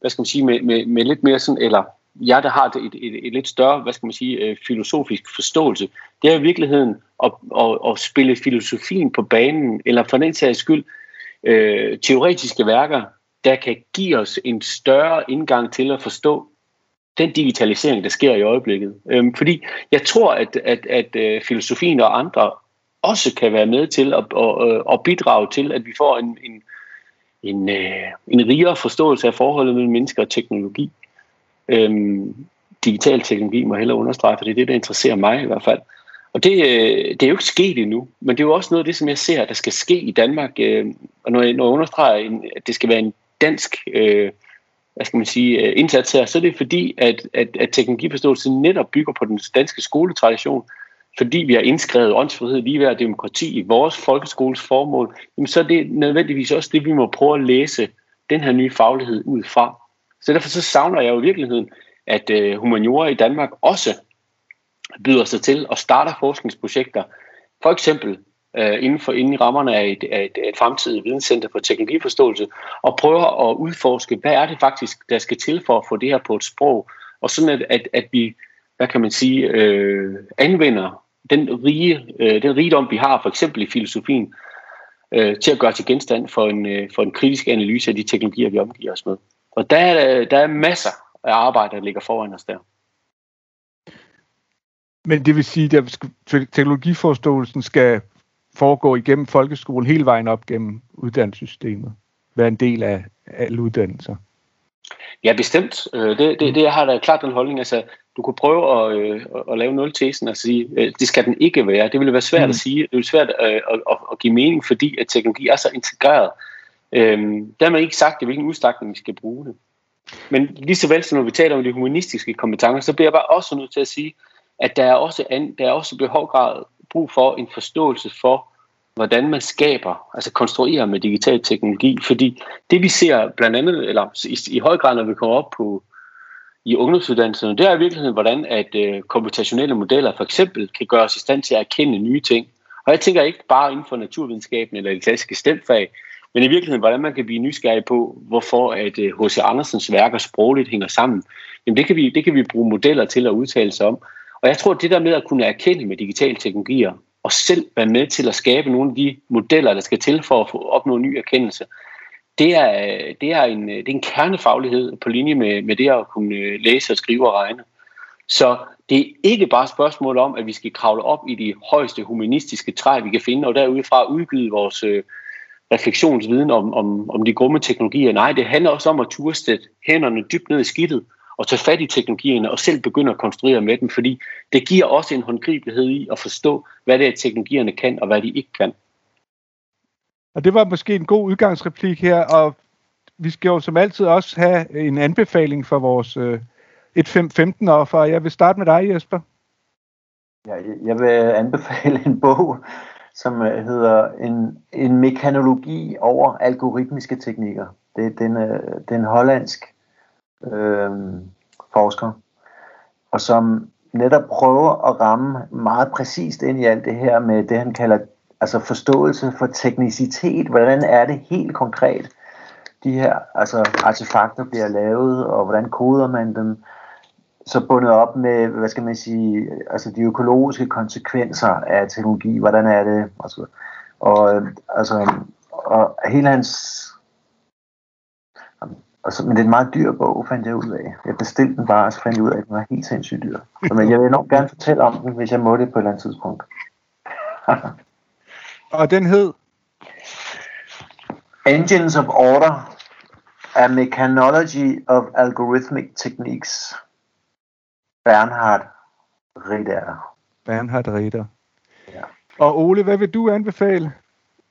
hvad skal man sige, med, med, med lidt mere sådan, eller jeg, der har et, et, et, et lidt større, hvad skal man sige, øh, filosofisk forståelse, det er i virkeligheden at, at, at spille filosofien på banen, eller for den sags skyld, øh, teoretiske værker, der kan give os en større indgang til at forstå den digitalisering, der sker i øjeblikket. Øhm, fordi jeg tror, at, at, at, at filosofien og andre også kan være med til at, at, øh, at bidrage til, at vi får en, en, en, øh, en rigere forståelse af forholdet mellem mennesker og teknologi. Øhm, digital teknologi må heller understrege, for det er det, der interesserer mig i hvert fald. Og det, øh, det er jo ikke sket endnu, men det er jo også noget af det, som jeg ser, der skal ske i Danmark. Øh, og når jeg, når jeg understreger, at det skal være en dansk øh, hvad skal man sige, indsats her, så er det fordi, at, at, at teknologiforståelse netop bygger på den danske skoletradition, fordi vi har indskrevet åndsfrihed, ligeværd og demokrati i vores folkeskoles formål, jamen så er det nødvendigvis også det, vi må prøve at læse den her nye faglighed ud fra. Så derfor så savner jeg jo i virkeligheden, at øh, humaniora i Danmark også byder sig til og starter forskningsprojekter, for eksempel øh, inden, for, inden i rammerne af et, af et, et fremtidigt videnscenter for teknologiforståelse, og prøver at udforske, hvad er det faktisk, der skal til for at få det her på et sprog, og sådan at, at, at vi, hvad kan man sige, øh, anvender den, rige, øh, den rigdom, vi har for eksempel i filosofien, øh, til at gøre til genstand for en, øh, for en kritisk analyse af de teknologier, vi omgiver os med. Og der er, der er masser af arbejde, der ligger foran os der. Men det vil sige, at teknologiforståelsen skal foregå igennem folkeskolen hele vejen op gennem uddannelsessystemet. Være en del af alle uddannelser. Ja, bestemt. Øh, det, det, det har da klart den holdning. Altså, du kunne prøve at, øh, at lave nul-tesen og sige, øh, det skal den ikke være. Det ville være svært mm. at sige. Det er svært at, at, at, at give mening, fordi at teknologi er så integreret. Øhm, der har man ikke sagt, i hvilken udstrækning vi skal bruge det. Men lige så vel som når vi taler om de humanistiske kompetencer, så bliver jeg bare også nødt til at sige, at der er også, an, der er også behov grad brug for en forståelse for, hvordan man skaber, altså konstruerer med digital teknologi. Fordi det vi ser blandt andet, eller i, i høj grad når vi kommer op på i ungdomsuddannelserne, det er i virkeligheden, hvordan at øh, komputationelle modeller for eksempel kan gøre os i stand til at erkende nye ting. Og jeg tænker ikke bare inden for naturvidenskaben eller det klassiske stemfag, men i virkeligheden, hvordan man kan blive nysgerrig på, hvorfor at øh, H.C. Andersens værker sprogligt hænger sammen. Jamen det kan, vi, det kan vi bruge modeller til at udtale sig om. Og jeg tror, at det der med at kunne erkende med digitale teknologier, og selv være med til at skabe nogle af de modeller, der skal til for at opnå ny erkendelse, det er, det er, en, det er en kernefaglighed på linje med, med det at kunne læse og skrive og regne. Så det er ikke bare et spørgsmål om, at vi skal kravle op i de højeste humanistiske træ, vi kan finde, og derudfra udgyde vores øh, refleksionsviden om, om, om de grumme teknologier. Nej, det handler også om at turstætte hænderne dybt ned i skidtet og tage fat i teknologierne og selv begynde at konstruere med dem, fordi det giver også en håndgribelighed i at forstå, hvad det er, teknologierne kan og hvad de ikke kan. Og det var måske en god udgangsreplik her, og vi skal jo som altid også have en anbefaling for vores øh, 1.5.15 offer. Jeg vil starte med dig, Jesper. Ja, jeg vil anbefale en bog, som øh, hedder En, en mekanologi over algoritmiske teknikker. Det, er, den, øh, den hollandsk øh, forsker, og som netop prøver at ramme meget præcist ind i alt det her med det, han kalder altså forståelse for teknicitet. Hvordan er det helt konkret, de her altså artefakter bliver lavet, og hvordan koder man dem? så bundet op med, hvad skal man sige, altså de økologiske konsekvenser af teknologi, hvordan er det, altså, og, altså, og hele hans, altså, men det er en meget dyr bog, fandt jeg ud af. Jeg bestilte den bare, og så fandt jeg ud af, at den var helt sindssygt dyr. Så, men jeg vil enormt gerne fortælle om den, hvis jeg må det på et eller andet tidspunkt. og den hed? Engines of Order, A Mechanology of Algorithmic Techniques. Bernhard Ritter. Bernhard Ritter. Ja. Og Ole, hvad vil du anbefale?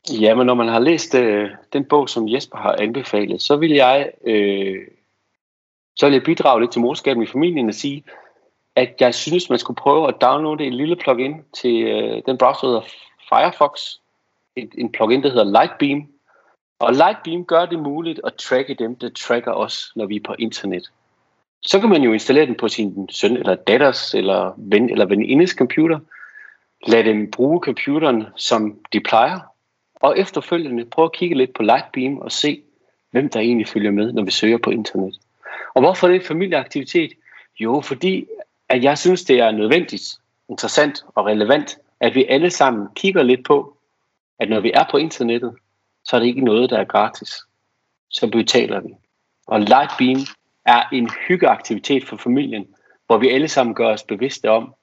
Ja, men når man har læst øh, den bog, som Jesper har anbefalet, så vil jeg, øh, så vil jeg bidrage lidt til morskaben i familien og sige, at jeg synes, man skulle prøve at downloade en lille plugin til øh, den browser, der hedder Firefox et, en plugin, der hedder Lightbeam. Og Lightbeam gør det muligt at tracke dem, der tracker os, når vi er på internet. Så kan man jo installere den på sin søn eller datters eller ven eller venindes computer. Lad dem bruge computeren, som de plejer. Og efterfølgende prøve at kigge lidt på Lightbeam og se, hvem der egentlig følger med, når vi søger på internet. Og hvorfor er det en familieaktivitet? Jo, fordi at jeg synes, det er nødvendigt, interessant og relevant, at vi alle sammen kigger lidt på, at når vi er på internettet, så er det ikke noget, der er gratis. Så betaler vi. Og Lightbeam er en hyggeaktivitet for familien, hvor vi alle sammen gør os bevidste om,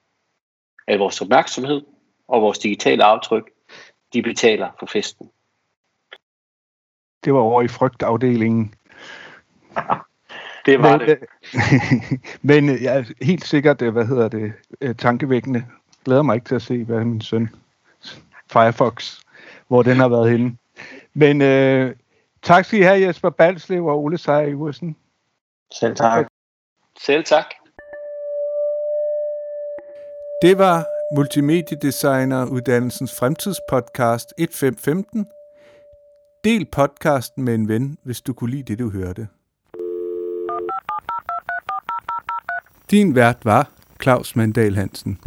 at vores opmærksomhed og vores digitale aftryk, de betaler for festen. Det var over i frygtafdelingen. det var men, det. men øh, jeg er helt sikkert, øh, hvad hedder det, øh, tankevækkende. Glæder mig ikke til at se, hvad min søn Firefox, hvor den har været henne. Men øh, tak skal I have, Jesper Balslev og Ole Seier Iversen. Selv tak. Selv tak. Det var Multimediedesigner uddannelsens fremtidspodcast 1515. Del podcasten med en ven, hvis du kunne lide det, du hørte. Din vært var Claus Mandal Hansen.